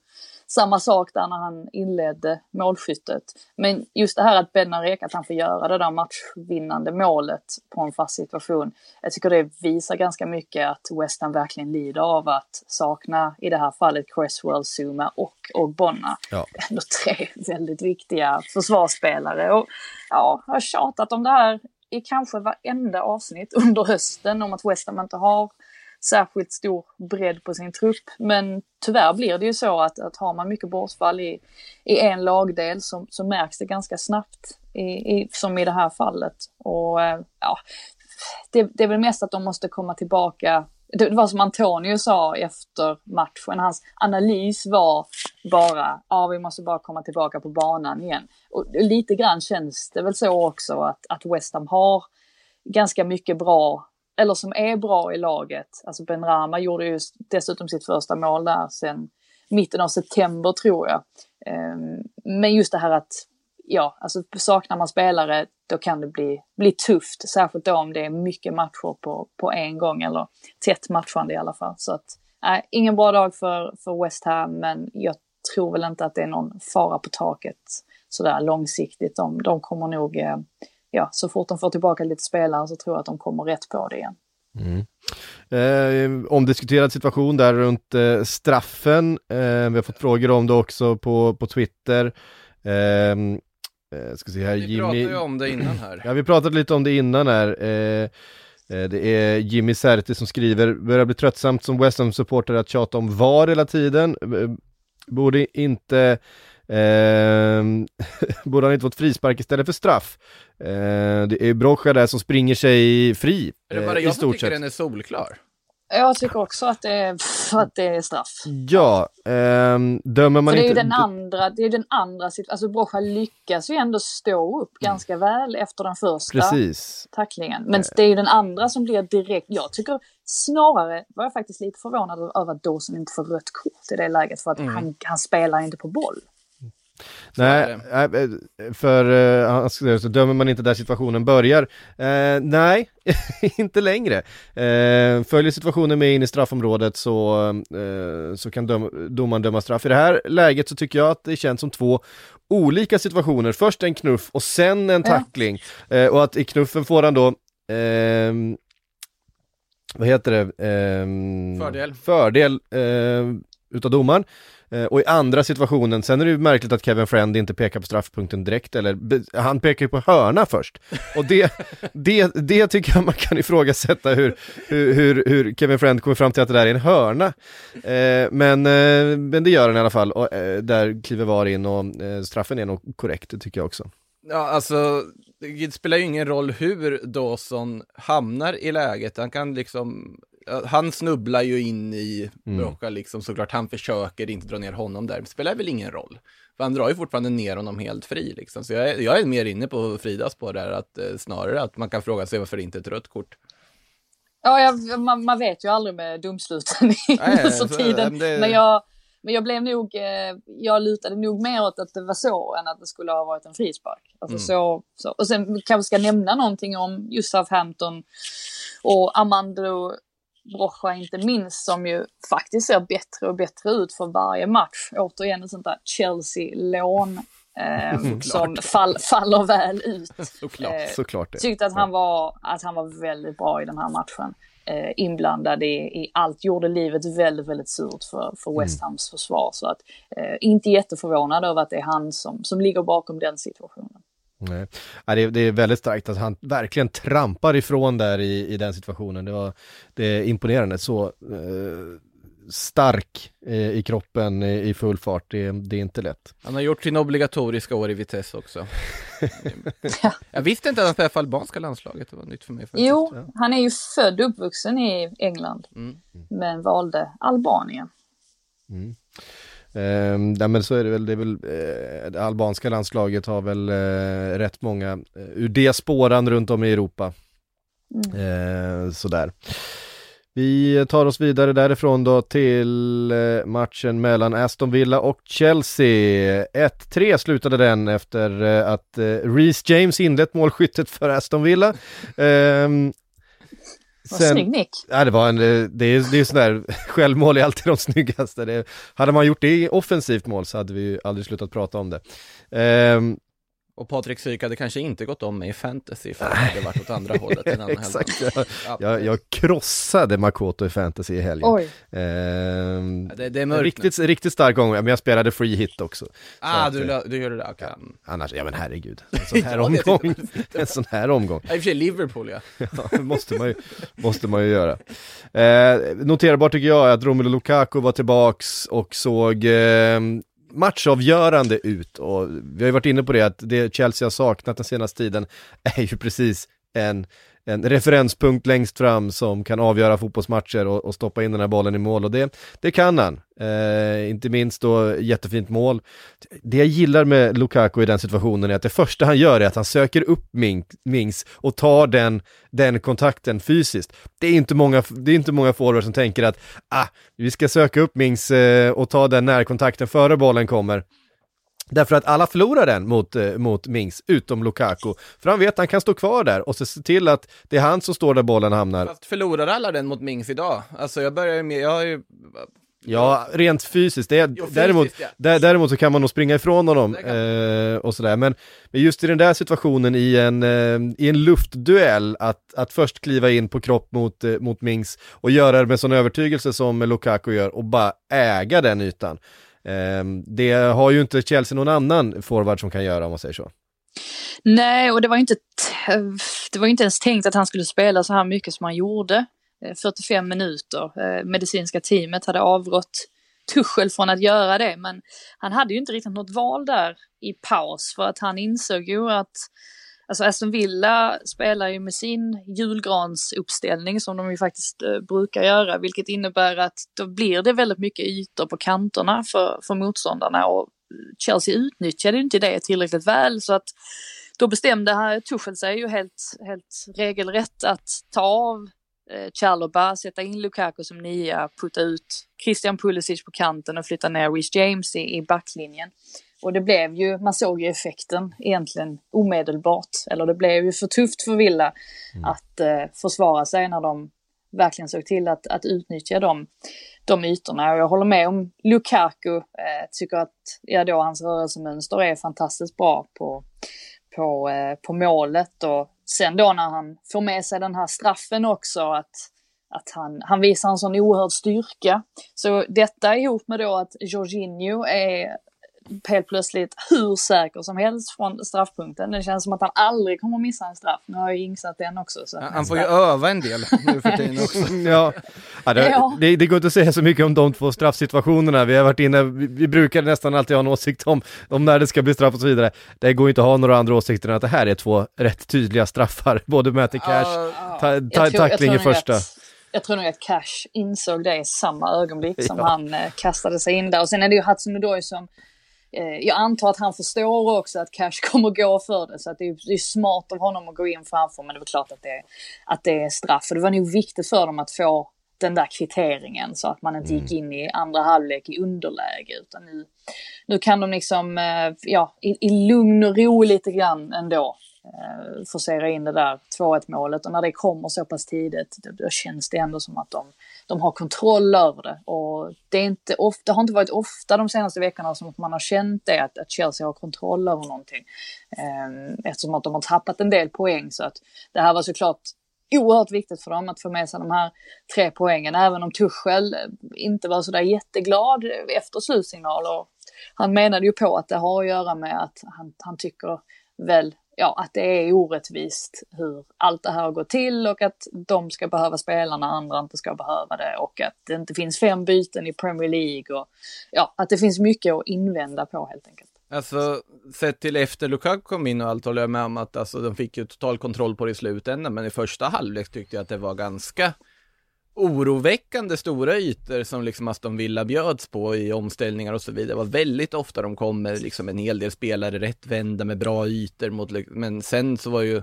samma sak där när han inledde målskyttet. Men just det här att Bednarek, att han får göra det där matchvinnande målet på en fast situation. Jag tycker det visar ganska mycket att West Ham verkligen lider av att sakna, i det här fallet, Cresswell, Zuma och Ogbonna. Ja. Ändå tre väldigt viktiga försvarsspelare. Och ja, jag har tjatat om det här i kanske varenda avsnitt under hösten om att West Ham inte har särskilt stor bredd på sin trupp. Men tyvärr blir det ju så att, att har man mycket bortfall i, i en lagdel så, så märks det ganska snabbt, i, i, som i det här fallet. Och eh, ja, det, det är väl mest att de måste komma tillbaka det var som Antonio sa efter matchen, hans analys var bara, ja vi måste bara komma tillbaka på banan igen. Och lite grann känns det väl så också att, att West Ham har ganska mycket bra eller som är bra i laget. Alltså Ben Rama gjorde ju dessutom sitt första mål där sen mitten av september tror jag. Ehm, men just det här att, ja, alltså saknar man spelare då kan det bli, bli tufft. Särskilt då om det är mycket matcher på, på en gång eller tätt matchande i alla fall. Så att, äh, ingen bra dag för, för West Ham men jag tror väl inte att det är någon fara på taket sådär långsiktigt. De, de kommer nog eh, ja, så fort de får tillbaka lite spelare så tror jag att de kommer rätt på det igen. Mm. Eh, omdiskuterad situation där runt eh, straffen. Eh, vi har fått frågor om det också på, på Twitter. Ehm, eh, ska se här, vi Jimmy... pratade ju om det innan här. Ja, vi pratade lite om det innan här. Eh, eh, det är Jimmy Serti som skriver, börjar bli tröttsamt som West Ham-supporter att tjata om VAR hela tiden. Borde inte Eh, borde han inte fått frispark istället för straff? Eh, det är Brocha där som springer sig fri. Är det bara eh, jag som tycker den är solklar? Jag tycker också att det är, att det är straff. Ja, eh, dömer man För det är ju den andra, det är den andra alltså Brocha lyckas ju ändå stå upp ganska väl efter den första Precis. tacklingen. Men det är ju den andra som blir direkt, jag tycker snarare var jag faktiskt lite förvånad över att Dawson inte får rött kort i det läget för att mm. han, han spelar inte på boll. Nej, eh, för uh, så dömer man inte där situationen börjar. Uh, nej, inte längre. Uh, följer situationen med in i straffområdet så, uh, så kan döm domaren döma straff. I det här läget så tycker jag att det känns som två olika situationer. Först en knuff och sen en tackling. Ja. och att i knuffen får han då vad heter det? fördel. Fördel utav domaren. Eh, och i andra situationen, sen är det ju märkligt att Kevin Friend inte pekar på straffpunkten direkt, eller han pekar ju på hörna först. Och det, det, det tycker jag man kan ifrågasätta hur, hur, hur, Kevin Friend kommer fram till att det där är en hörna. Eh, men, eh, men det gör han i alla fall, och eh, där kliver VAR in och eh, straffen är nog korrekt, det tycker jag också. Ja, alltså, det spelar ju ingen roll hur Dawson hamnar i läget. Han kan liksom, han snubblar ju in i Mm. Brocha liksom, såklart. Han försöker inte dra ner honom där. Det spelar väl ingen roll. För han drar ju fortfarande ner honom helt fri liksom. Så jag är, jag är mer inne på Fridas spår där, att eh, snarare att man kan fråga sig varför det inte är ett rött kort. Ja, jag, man, man vet ju aldrig med domsluten i Nej, nu för så- tiden. det- Men, jag, men jag blev nog, eh, jag lutade nog mer åt att det var så än att det skulle ha varit en frispark. Alltså Mm. så, så. Och sen kanske ska nämna någonting om just Southampton och Armando Brocha inte minst som ju faktiskt ser bättre och bättre ut för varje match. Återigen ett sånt där Chelsea-lån eh, som fall, faller väl ut. Såklart. Eh, Såklart det. tyckte att han var, att han var väldigt bra i den här matchen. Eh, inblandad i, i allt, gjorde livet väldigt, väldigt surt för, för West Hams försvar. Så att eh, inte jätteförvånad över att det är han som, som ligger bakom den situationen. Nej. Det, är, väldigt starkt att han verkligen trampar ifrån där i, i den situationen. Det, var, det är imponerande. Så eh, stark eh, i kroppen eh, i full fart, det, det är inte lätt. Han har gjort sin obligatoriska år i Vitesse också. jag visste inte att han spelade för albanska landslaget, det var nytt för mig faktiskt. Jo, Ja. han är ju född och uppvuxen i England, Mm. men valde Albanien. Eh, nej, men så är det väl, det är väl eh, det albanska landslaget har väl eh, rätt många eh, ur det spåran runt om i Europa. Eh, sådär. Vi tar oss vidare därifrån då till eh, matchen mellan Aston Villa och Chelsea. 1-3 slutade den efter eh, att eh, Reece James inlett målskyttet för Aston Villa. Vad snygg nick. Ja, det var en, eh, det är, det är sådär, självmål är alltid de snyggaste. Det, hade man gjort det i offensivt mål så hade vi ju aldrig slutat prata om det. Ehm, Och Patrik Syk hade kanske inte gått om mig i fantasy för att det hade varit åt andra hållet. En annan exakt, jag, Ja, jag, jag krossade Makoto i fantasy i helgen. Oj, Ehm, det, det är mörkt. riktigt, riktigt stark gång, men jag spelade free hit också. ah, du, att, la- du gör det där, okej. Annars, ja men herregud, en sån här Ja, omgång, en sån här omgång. Ja, I och för sig Liverpool ja. Ja, måste man ju, måste man ju göra. Eh, noterbart tycker jag att Romelu Lukaku var tillbaks och såg eh, matchavgörande ut och vi har ju varit inne på det att det Chelsea har saknat den senaste tiden är ju precis en, en referenspunkt längst fram som kan avgöra fotbollsmatcher och, och stoppa in den här bollen i mål och det, det kan han. Eh, inte minst då jättefint mål. Det jag gillar med Lukaku i den situationen är att det första han gör är att han söker upp Mings och tar den, den kontakten fysiskt. Det är inte många, det är inte många forwards som tänker att ah, vi ska söka upp Mings eh, och ta den närkontakten före bollen kommer. Därför att alla förlorar den mot, eh, mot Mings, utom Lukaku. För han vet att han kan stå kvar där och se till att det är han som står där bollen hamnar. Fast förlorar alla den mot Mings idag? Alltså jag börjar ju med, jag har ju... Ja, rent fysiskt. Det är, Jo, fysiskt, däremot, ja. där, däremot så kan man nog springa ifrån honom eh, och sådär. Men, men just i den där situationen i en, eh, i en luftduell, att, att först kliva in på kropp mot, eh, mot Mings och göra det med sån övertygelse som Lukaku gör och bara äga den ytan. Eh, det har ju inte Chelsea någon annan forward som kan göra om man säger så. Nej, och det var ju inte, det var ju inte ens tänkt att han skulle spela så här mycket som han gjorde. Eh, 45 minuter. Eh, medicinska teamet hade avrått Tuchel från att göra det, men han hade ju inte riktigt något val där i paus för att han insåg ju att Alltså Aston Villa spelar ju med sin julgransuppställning som de ju faktiskt eh, brukar göra, vilket innebär att då blir det väldigt mycket ytor på kanterna för, för motståndarna och eh, Chelsea utnyttjade inte det tillräckligt väl så att då bestämde Tuchel sig ju helt, helt regelrätt att ta av eh, Chalobah, sätta in Lukaku som nia, putta ut Christian Pulisic på kanten och flytta ner Reece James i, i backlinjen. Och det blev ju, man såg ju effekten egentligen omedelbart. Eller det blev ju för tufft för Villa att eh, försvara sig när de verkligen såg till att, att utnyttja de, de ytorna. Och jag håller med om Lukaku. Eh, tycker att ja, då hans rörelsemönster är fantastiskt bra på, på, eh, på målet. Och sen då när han får med sig den här straffen också att att han, han visar en sån oerhörd styrka. Så detta ihop med då att Jorginho är helt plötsligt hur säker som helst från straffpunkten. Det känns som att han aldrig kommer missa en straff. Nu har jag insatt den också. Så han, han får ju öva en del nu för tiden också. ja, ja, det, Ja. Det, det går inte att säga så mycket om de två straffsituationerna. Vi har varit inne, vi, vi brukar nästan alltid ha en åsikt om, om när det ska bli straff och så vidare. Det går inte att ha några andra åsikter än att det här är två rätt tydliga straffar. Både Matty Cash, Ja, ta, Jag ta, tror- tackling i första. Att, jag tror nog att Cash insåg det i samma ögonblick som Ja. han eh, kastade sig in där. Och sen är det ju Hudson-Odoi som jag antar att han förstår också att Cash kommer gå för det. Så att det, är, det är smart av honom att gå in framför. Men det är klart att det, att det är straff. För det var nog viktigt för dem att få den där kvitteringen så att man inte gick in i andra halvlek i underläge. Utan nu, nu kan de liksom, eh, ja, i, i lugn och ro lite grann ändå eh, forcera in det där 2-1 målet och när det kommer så pass tidigt då, då känns det ändå som att de, de har kontroll över det. Och det, är inte ofta, det har inte varit ofta de senaste veckorna som man har känt det, att, att Chelsea har kontroll över någonting. Eh, eftersom att de har tappat en del poäng så att det här var såklart oerhört viktigt för dem att få med sig de här tre poängen, även om Tuchel eh, inte var sådär jätteglad efter slutsignaler. Han menade ju på att det har att göra med att han, han tycker väl ja, att det är orättvist hur allt det här har gått till och att de ska behöva spela när andra inte ska behöva det och att det inte finns fem byten i Premier League och ja, att det finns mycket att invända på helt enkelt. Alltså, sett till efter Lukaku kom in och allt håller jag med om att alltså, de fick ju total kontroll på det i slutändan, men i första halvlek tyckte jag att det var ganska oroväckande stora ytor som liksom Aston Villa bjöds på i omställningar och så vidare. Det var väldigt ofta de kom med liksom en hel del spelare rättvända med bra ytor mot, men sen så var ju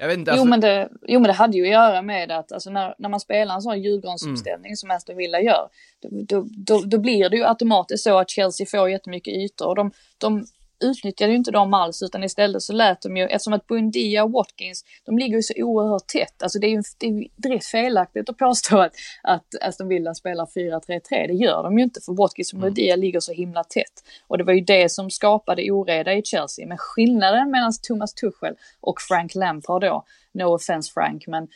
jag vet inte, alltså, Jo, men det, jo men det hade ju att göra med att alltså, när, när man spelar en sån Djurgårdsuppställning som Aston Villa gör, då, då, då, då blir det ju automatiskt så att Chelsea får jättemycket ytor och de, de utnyttjade ju inte dem alls utan istället så lät de ju, eftersom att Buendia och Watkins, de ligger ju så oerhört tätt. Alltså det är ju det är ju direkt felaktigt att påstå att, att Aston Villa spelar 4-3-3. Det gör de ju inte för Watkins och Buendia ligger så himla tätt. Och det var ju det som skapade oreda i Chelsea. Men skillnaden mellan Thomas Tuchel och Frank Lampard då, no offense Frank, men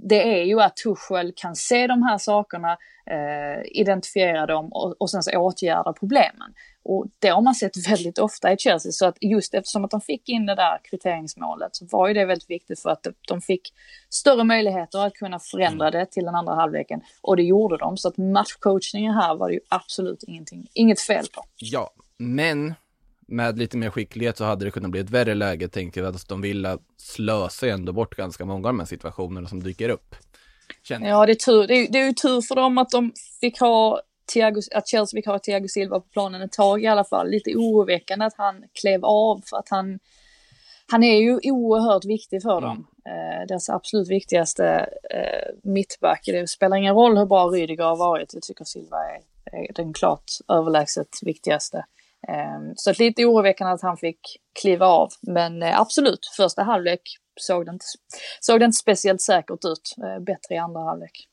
det är ju att Tuchel kan se de här sakerna, eh, identifiera dem och, och sen så åtgärda problemen. Och det har man sett väldigt ofta i Chelsea. Så att just eftersom att de fick in det där kvitteringsmålet så var ju det väldigt viktigt för att de fick större möjligheter att kunna förändra det till den andra halvleken. Och det gjorde de. Så att matchcoachningen här var det ju absolut ingenting, inget fel på. Ja, men med lite mer skicklighet så hade det kunnat bli ett värre läge, tänker jag, att de vill slösa ändå bort ganska många av de här situationerna som dyker upp. Känner. Ja, det är, tur. Det, är, det är ju tur för dem att de fick ha Thiago, att Chelsea fick ha Thiago Silva på planen ett tag i alla fall. Lite oroväckande att han klev av för att han, han är ju oerhört viktig för dem. Eh, deras absolut viktigaste eh, mittback. Det spelar ingen roll hur bra Rydiger har varit. Jag tycker Silva är, är den klart överlägset viktigaste. Eh, så att lite oroväckande att han fick kliva av. Men eh, absolut, första halvlek såg det inte, såg det inte speciellt säkert ut. Bättre i andra halvlek.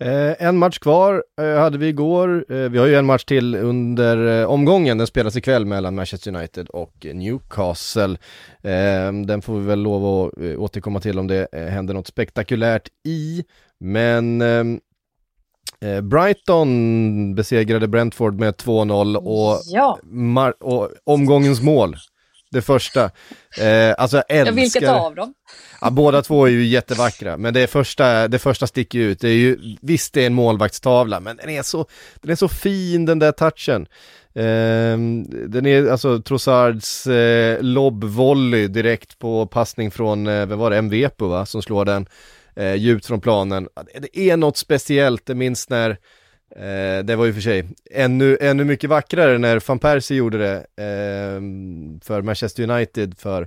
Eh, en match kvar eh, hade vi igår. Eh, vi har ju en match till under eh, omgången. Den spelas ikväll mellan Manchester United och Newcastle. Eh, den får vi väl lov att eh, återkomma till om det händer något spektakulärt i. Men Brighton besegrade Brentford med 2-0 och, Ja, och omgångens mål. Det första. Eh, alltså jag ja älskar... vilket av dem? Ja, båda två är ju jättevackra, men det första, det första sticker ut. Det är ju, visst det är en målvaktstavla, men den är så, den är så fin den där touchen. Ehm, den är alltså Trossards eh, lobbvolley direkt på passning från, eh, vem var det, Mvepo va, som slår den eh, djupt från planen. Det är något speciellt, det minns när Eh, det var ju för sig ännu, ännu mycket vackrare när van Persie gjorde det eh, för Manchester United för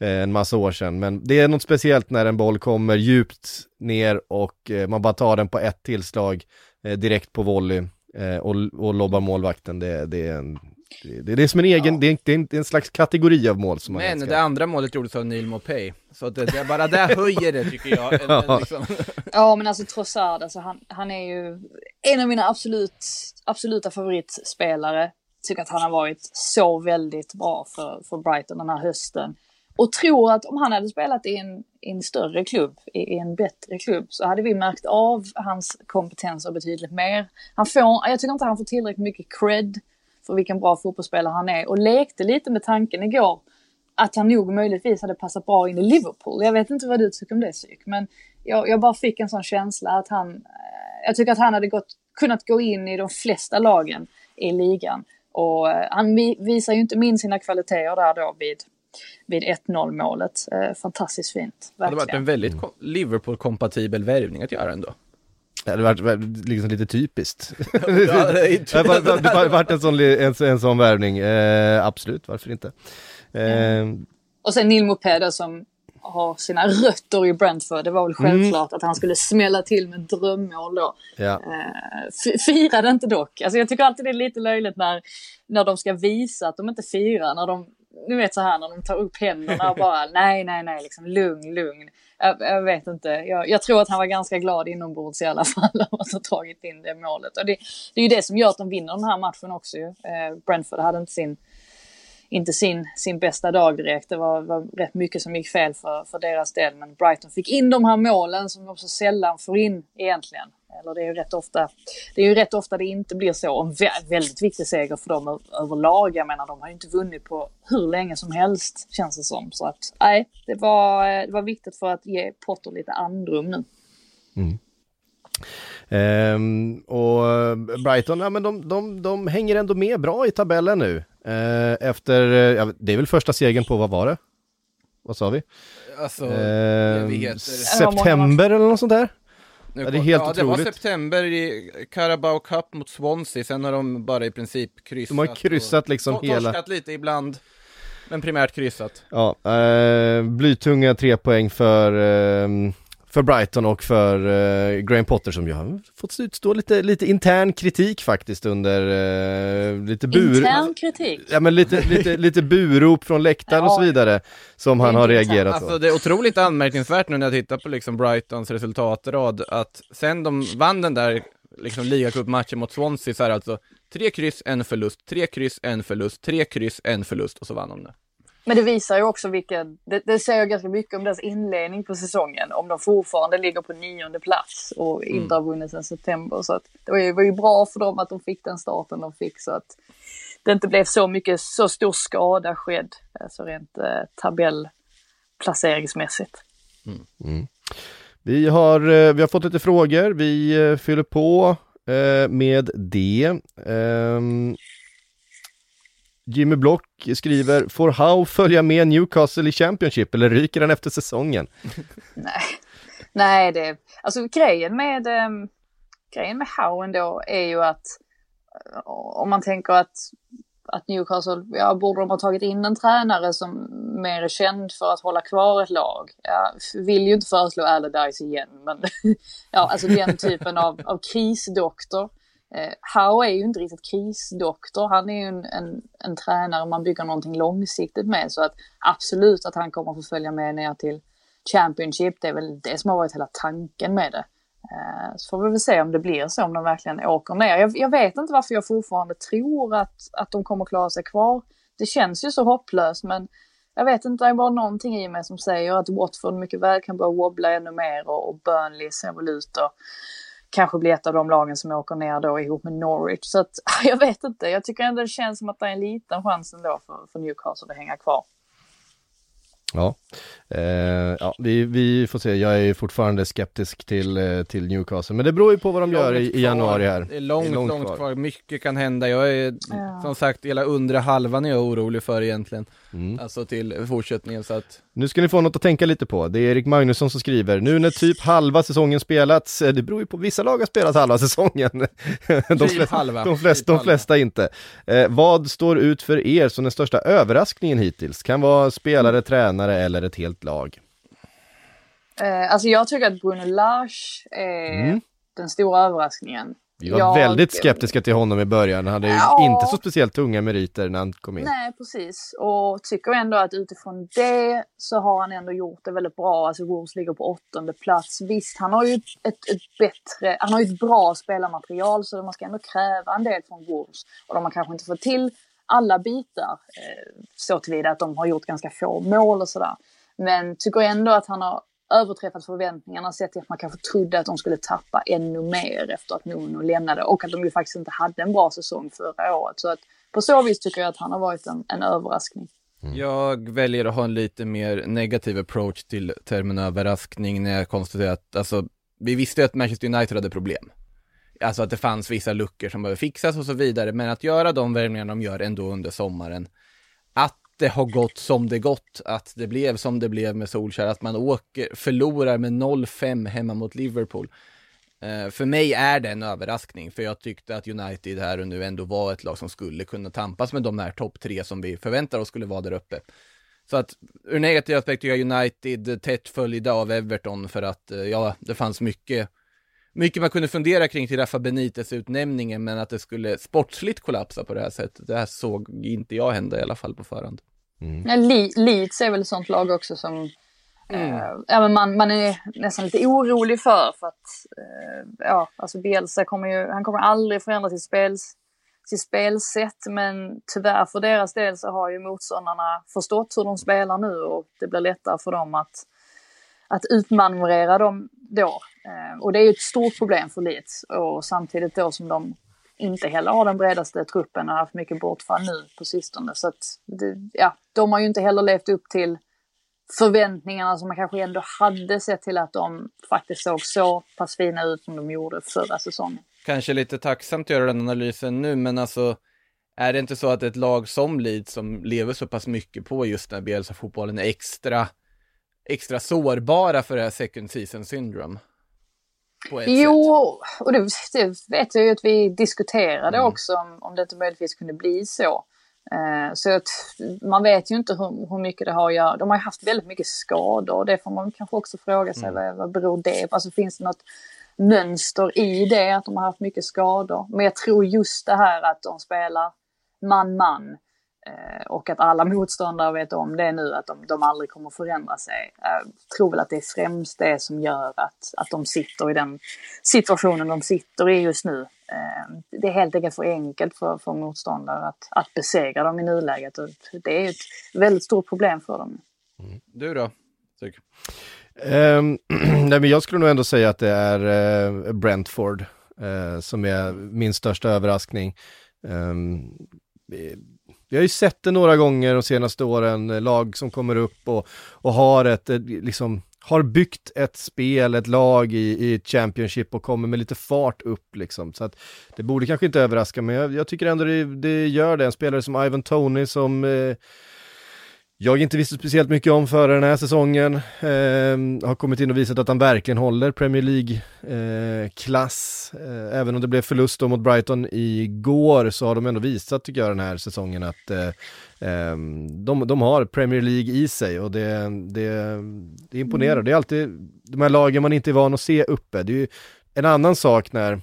eh, en massa år sedan. Men det är något speciellt när en boll kommer djupt ner och eh, man bara tar den på ett tillslag eh, direkt på volley eh, och, och lobbar målvakten. Det, det, är en, det, det är som en egen, det, är, det, är en, det är en slags kategori av mål som man Men älskar. det andra målet gjordes av Neil Mopay, så det, det, bara det höjer det tycker jag. En, liksom. Ja, men alltså Trossard, alltså, han, han är ju en av mina absolut, absoluta favoritspelare. Tycker att han har varit så väldigt bra för, för Brighton den här hösten. Och tror att om han hade spelat i en, i en större klubb, i, i, en bättre klubb, så hade vi märkt av hans kompetenser betydligt mer. Han får, jag tycker inte han får tillräckligt mycket cred för vilken bra fotbollsspelare han är och lekte lite med tanken igår att han nog möjligtvis hade passat bra in i Liverpool. Jag vet inte vad du tycker om det Psyk, men jag, jag, bara fick en sån känsla att han... Eh, jag tycker att han hade gått, kunnat gå in i de flesta lagen i ligan. Och eh, han visar ju inte minst sina kvaliteter där då vid, vid 1-0 målet. Eh, fantastiskt fint. Verkligen. Det hade varit en väldigt Liverpool-kompatibel värvning att göra ändå. Det hade varit liksom lite typiskt. Ja, det har varit en sån, en, en sån värvning, eh, absolut, varför inte. Eh. Och sen Neil Mopeda som har sina rötter i Brentford. Det var väl mm. självklart mm. att han skulle smälla till med drömmål då. Ja. Eh, firade inte dock. Alltså jag tycker alltid det är lite löjligt när, när de ska visa att de inte firar. När de, nu vet så här när de tar upp händerna och bara nej, nej, nej, liksom lugn, lugn. Jag, jag vet inte. Jag, jag, tror att han var ganska glad inombords i alla fall av att ha tagit in det målet. Och det, det är ju det som gör att de vinner den här matchen också ju. Eh, Brentford hade inte sin inte sin, sin bästa dag direkt. Det var, var rätt mycket som gick fel för, för deras del. Men Brighton fick in de här målen som de så sällan får in egentligen. Eller det är ju rätt ofta det, är ju rätt ofta det inte blir så. En väldigt viktig seger för dem överlag. Jag menar de har ju inte vunnit på hur länge som helst känns det som. Så att nej, det var, det var viktigt för att ge Potter lite andrum nu. Mm. Ehm, och Brighton, ja men de, de, de hänger ändå med bra i tabellen nu. Ehm, efter, ja, det är väl första segern på, vad var det? Vad sa vi? Alltså, ehm, september eller något sånt där? Nu det är helt ja, otroligt. det var september i Carabao Cup mot Swansea, sen har de bara i princip kryssat. De har kryssat liksom och, hela... Torskat lite ibland, men primärt kryssat. Ja, eh, blytunga tre poäng för eh, för Brighton och för uh, Graham Potter som ju har fått utstå lite, lite intern kritik faktiskt under uh, lite bur... Intern kritik? Ja men lite, lite, lite burop från läktaren ja. och så vidare som han har reagerat på. Alltså det är otroligt anmärkningsvärt nu när jag tittar på liksom Brightons resultatrad att sen de vann den där liksom ligacupmatchen mot Swansea så är det alltså tre kryss, en förlust, tre kryss, en förlust, tre kryss, en förlust och så vann de det. Men det visar ju också vilken, det, det säger ganska mycket om deras inledning på säsongen. Om de fortfarande ligger på nionde plats och inte mm. har vunnit sedan september. Så att det var ju, var ju bra för dem att de fick den starten de fick så att det inte blev så mycket, så stor skada skedd, alltså rent eh, tabellplaceringsmässigt. Mm. Mm. Vi, har, eh, vi har fått lite frågor, vi eh, fyller på eh, med det. Um, Jimmy Block skriver, får Howe följa med Newcastle i Championship eller ryker han efter säsongen? Nej, Nej det, alltså grejen med, um, grejen med Howe ändå är ju att eh, om man tänker att, att Newcastle, ja borde de ha tagit in en tränare som mer är känd för att hålla kvar ett lag. Jag vill ju inte föreslå Allardyce igen, men ja, alltså den typen av, av krisdoktor Eh, Howe är ju inte riktigt krisdoktor. Han är ju en, en, en tränare man bygger någonting långsiktigt med. Så att absolut att han kommer att få följa med ner till Championship. Det är väl det som har varit hela tanken med det. Eh, så får vi väl se om det blir så, om de verkligen åker ner. Jag, jag, vet inte varför jag fortfarande tror att, att de kommer klara sig kvar. Det känns ju så hopplöst, men jag vet inte, det är bara någonting i mig som säger att Watford mycket väl kan börja wobbla ännu mer och, och Burnley ser väl ut och kanske blir ett av de lagen som åker ner då ihop med Norwich. Så att jag vet inte, jag tycker ändå det känns som att det är en liten chans ändå för, för Newcastle att hänga kvar. Ja, eh, ja vi, vi får se. Jag är fortfarande skeptisk till, eh, till Newcastle, men det beror ju på vad de gör i, i, januari här. Det är långt, det är långt, långt kvar. kvar. Mycket kan hända. Jag är ja. som sagt, hela undre halvan är jag orolig för egentligen. Mm. Alltså till fortsättningen så att Nu ska ni få något att tänka lite på. Det är Erik Magnusson som skriver, nu när typ halva säsongen spelats, eh, det beror ju på, vissa lag har spelat halva säsongen. de, typ flesta, halva. de, flesta, de flesta inte. Eh, vad står ut för er som den största överraskningen hittills? Kan vara spelare, tränare eller ett helt lag? Eh, alltså jag tycker att Bruno Lars är mm. den stora överraskningen. Vi var jag... väldigt skeptiska till honom i början. Han hade ju ja. inte så speciellt tunga meriter när han kom in. Nej, precis. Och tycker ändå att utifrån det så har han ändå gjort det väldigt bra. Alltså Wolves ligger på åttonde plats. Visst, han har ju ett, ett bättre, han har ju ett bra spelarmaterial så man ska ändå kräva en del från Wolves. Och de har kanske inte fått till alla bitar. Eh, så tillvida att de har gjort ganska få mål och sådär. Men tycker ändå att han har överträffat förväntningarna sett till att man kanske trodde att de skulle tappa ännu mer efter att Nuno lämnade och att de ju faktiskt inte hade en bra säsong förra året. Så att på så vis tycker jag att han har varit en, en överraskning. Mm. Jag väljer att ha en lite mer negativ approach till termen överraskning när jag konstaterar att, alltså, vi visste att Manchester United hade problem. Alltså att det fanns vissa luckor som behöver fixas och så vidare, men att göra de värvningar de gör ändå under sommaren. Att det har gått som det gått, att det blev som det blev med Solskjaer, att man åker, förlorar med 0-5 hemma mot Liverpool. Uh, för mig är det en överraskning, för jag tyckte att United här och nu ändå var ett lag som skulle kunna tampas med de här topp tre som vi förväntar oss skulle vara där uppe. Så att ur negativ aspekt tycker jag United tätt följda av Everton för att, uh, ja, det fanns mycket mycket man kunde fundera kring till Rafa Benites utnämningen, men att det skulle sportsligt kollapsa på det här sättet, det här såg inte jag hända i alla fall på förhand. Mm. Ja, Leeds är väl ett sånt lag också som mm. äh, ja, men man, man är nästan lite orolig för, för att äh, ja, alltså Bielsa kommer ju, han kommer aldrig förändra sitt, spel, sitt spelsätt, men tyvärr för deras del så har ju motståndarna förstått hur de spelar nu och det blir lättare för dem att att utmanövrera dem då. Eh, och det är ju ett stort problem för Leeds och samtidigt då som de inte heller har den bredaste truppen och har haft mycket bortfall nu på sistone. Så att, det, ja, de har ju inte heller levt upp till förväntningarna som man kanske ändå hade sett till att de faktiskt såg så pass fina ut som de gjorde förra säsongen. Kanske lite tacksamt att göra den analysen nu, men alltså är det inte så att ett lag som Leeds som lever så pass mycket på just den här Bielsa-fotbollen är extra extra sårbara för det här second season syndrome. jo, sätt. och det, det, vet jag ju att vi diskuterade mm. också om, om det inte möjligtvis kunde bli så. Uh, så att man vet ju inte hur, hur, mycket det har att göra. De har ju haft väldigt mycket skador och det får man kanske också fråga sig, mm. vad, vad beror det på? Alltså finns det något mönster i det, att de har haft mycket skador? Men jag tror just det här att de spelar man-man Eh, Eh, och att alla motståndare vet om det nu, att de, de aldrig kommer förändra sig. Jag tror väl att det är främst det som gör att, att de sitter i den situationen de sitter i just nu. Eh, det är helt enkelt för enkelt för, för motståndare att, att besegra dem i nuläget och det är ett väldigt stort problem för dem. Mm. Du då? Tycker. Um, nej, men jag skulle nog ändå säga att det är uh, Brentford uh, som är min största överraskning. Um, vi har ju sett det några gånger de senaste åren, eh, lag som kommer upp och, och har ett, eh, liksom, har byggt ett spel, ett lag i, i Championship och kommer med lite fart upp liksom. Så att det borde kanske inte överraska, men jag, jag tycker ändå det, det, gör det. En spelare som Ivan Tony som eh, jag inte visste speciellt mycket om före den här säsongen. Eh, har kommit in och visat att han verkligen håller Premier League-klass. Eh, eh, även om det blev förlust mot Brighton igår så har de ändå visat, tycker jag, den här säsongen att eh, ehm, de, de, har Premier League i sig och det, det, det imponerar. Mm. Det är alltid de här lagen man inte är van att se uppe. Det är ju en annan sak när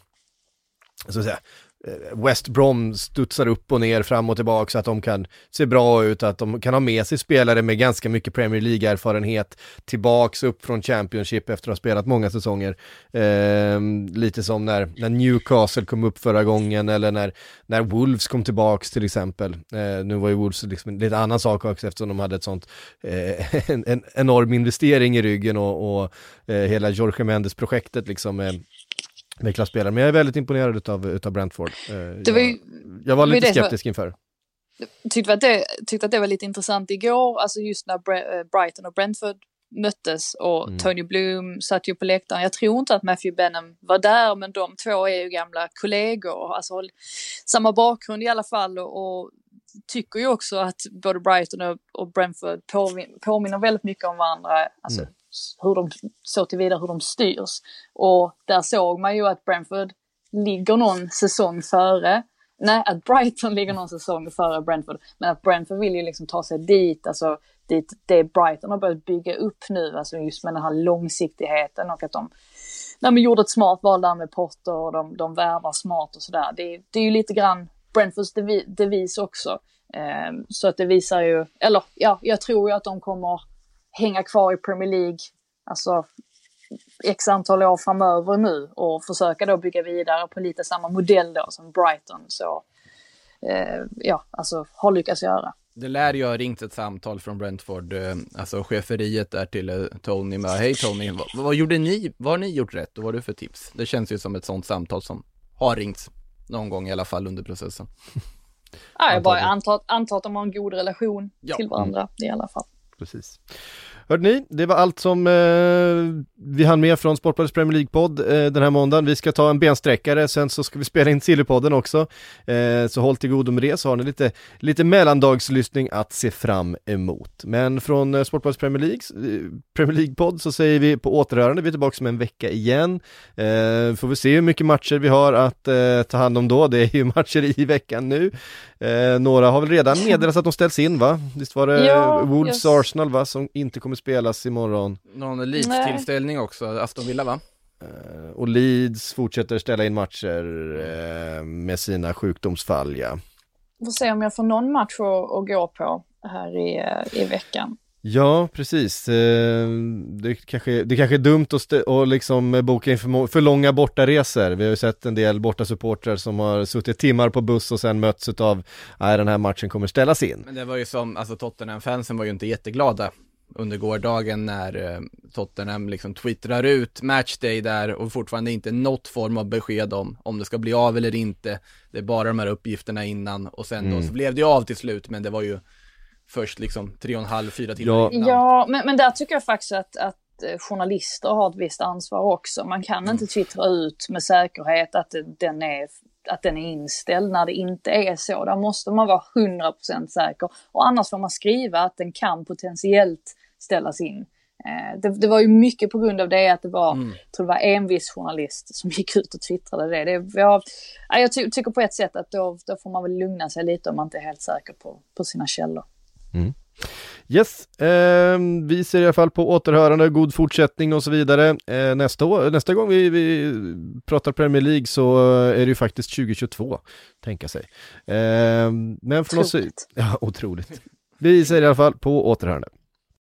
så att säga, Eh, West Brom studsar upp och ner, fram och tillbaka så att de kan se bra ut, att de kan ha med sig spelare med ganska mycket Premier League-erfarenhet tillbaks upp från Championship efter att ha spelat många säsonger. Eh, lite som när, när Newcastle kom upp förra gången eller när, när Wolves kom tillbaks till exempel. Eh, nu var ju Wolves liksom en lite annan sak också eftersom de hade ett sånt, eh, en, en, enorm investering i ryggen och, och eh, hela Jorge Mendes-projektet liksom eh, med klasspelare, men jag är väldigt imponerad utav, utav Brentford. Eh, jag, var, jag var lite skeptisk inför. Tyckte att, det, tyckte att det var lite intressant igår, alltså just när eh, Brighton och Brentford möttes och mm. Tony Bloom satt ju på läktaren. Jag tror inte att Matthew Benham var där, men de två är ju gamla kollegor, alltså samma bakgrund i alla fall och, och tycker ju också att både Brighton och, och Brentford påmin, påminner väldigt mycket om varandra. Alltså, mm hur de, så tillvida hur de styrs. Och där såg man ju att Brentford ligger någon säsong före, nej att Brighton ligger någon säsong före Brentford, men att Brentford vill ju liksom ta sig dit, alltså dit det Brighton har börjat bygga upp nu, alltså just med den här långsiktigheten och att de när man gjorde ett smart val där med Potter och de, de värvar smart och sådär. Det, det är ju lite grann Brentfords devis också. Ehm, så att det visar ju, eller ja, jag tror ju att de kommer hänga kvar i Premier League, alltså x antal år framöver nu och försöka då bygga vidare på lite samma modell då som Brighton. Så eh, ja, alltså har lyckats göra. Det lär ju ha ringt ett samtal från Brentford, eh, alltså cheferiet där till eh, Tony med Hej Tony, vad, vad gjorde ni, vad har ni gjort rätt och vad har du för tips? Det känns ju som ett sånt samtal som har ringts någon gång i alla fall under processen. Ja, jag bara antar, antar att de har en god relation Ja. till varandra i alla fall. Precis. Hörde ni, det var allt som eh, vi hann med från Sportbladets Premier League-podd eh, den här måndagen. Vi ska ta en bensträckare, sen så ska vi spela in Sillypodden också. Eh, så håll till godo med det, så har ni lite, lite mellandagslyssning att se fram emot. Men från eh, Sportbladets Premier League, eh, Premier League-podd så säger vi på återhörande, vi är tillbaka om en vecka igen. Eh, får vi se hur mycket matcher vi har att eh, ta hand om då, det är ju matcher i veckan nu. Eh, några har väl redan meddelat att de ställs in va? Visst var det Ja, Wolves just. Arsenal va, som inte kommer spelas imorgon. Någon Leeds-tillställning också, Aston Villa va? Eh, och Leeds fortsätter ställa in matcher eh, med sina sjukdomsfall ja. Får se om jag får någon match att, att gå på här i, eh, i veckan. Ja, precis. Eh, det, kanske, det kanske är dumt att, att liksom boka in för, för långa bortaresor. Vi har ju sett en del bortasupportrar som har suttit timmar på buss och sen mötts av, nej den här matchen kommer ställas in. Men det var ju som, alltså Tottenham-fansen var ju inte jätteglada under gårdagen när eh, Tottenham liksom twittrar ut matchday där och fortfarande inte något form av besked om om det ska bli av eller inte. Det är bara de här uppgifterna innan och sen då Mm. så blev det ju av till slut men det var ju först liksom tre och en halv, fyra timmar Ja. innan. Ja, men, men där tycker jag faktiskt att, att eh, journalister har ett visst ansvar också. Man kan inte twittra ut med säkerhet att den är att den är inställd när det inte är så. Där måste man vara 100% säker. Och annars får man skriva att den kan potentiellt ställas in. Eh, Det, det var ju mycket på grund av det att det var, Mm. jag tror det var en viss journalist som gick ut och twittrade det. det jag ty, tycker på ett sätt att då, då får man väl lugna sig lite om man inte är helt säker på, på sina källor. Yes, eh, vi ser i alla fall på återhörande, god fortsättning och så vidare. Eh, nästa, år, nästa gång vi, vi pratar Premier League så är det ju faktiskt 2022, tänka sig. Eh, men från oss, ja otroligt. Vi säger i alla fall på återhörande.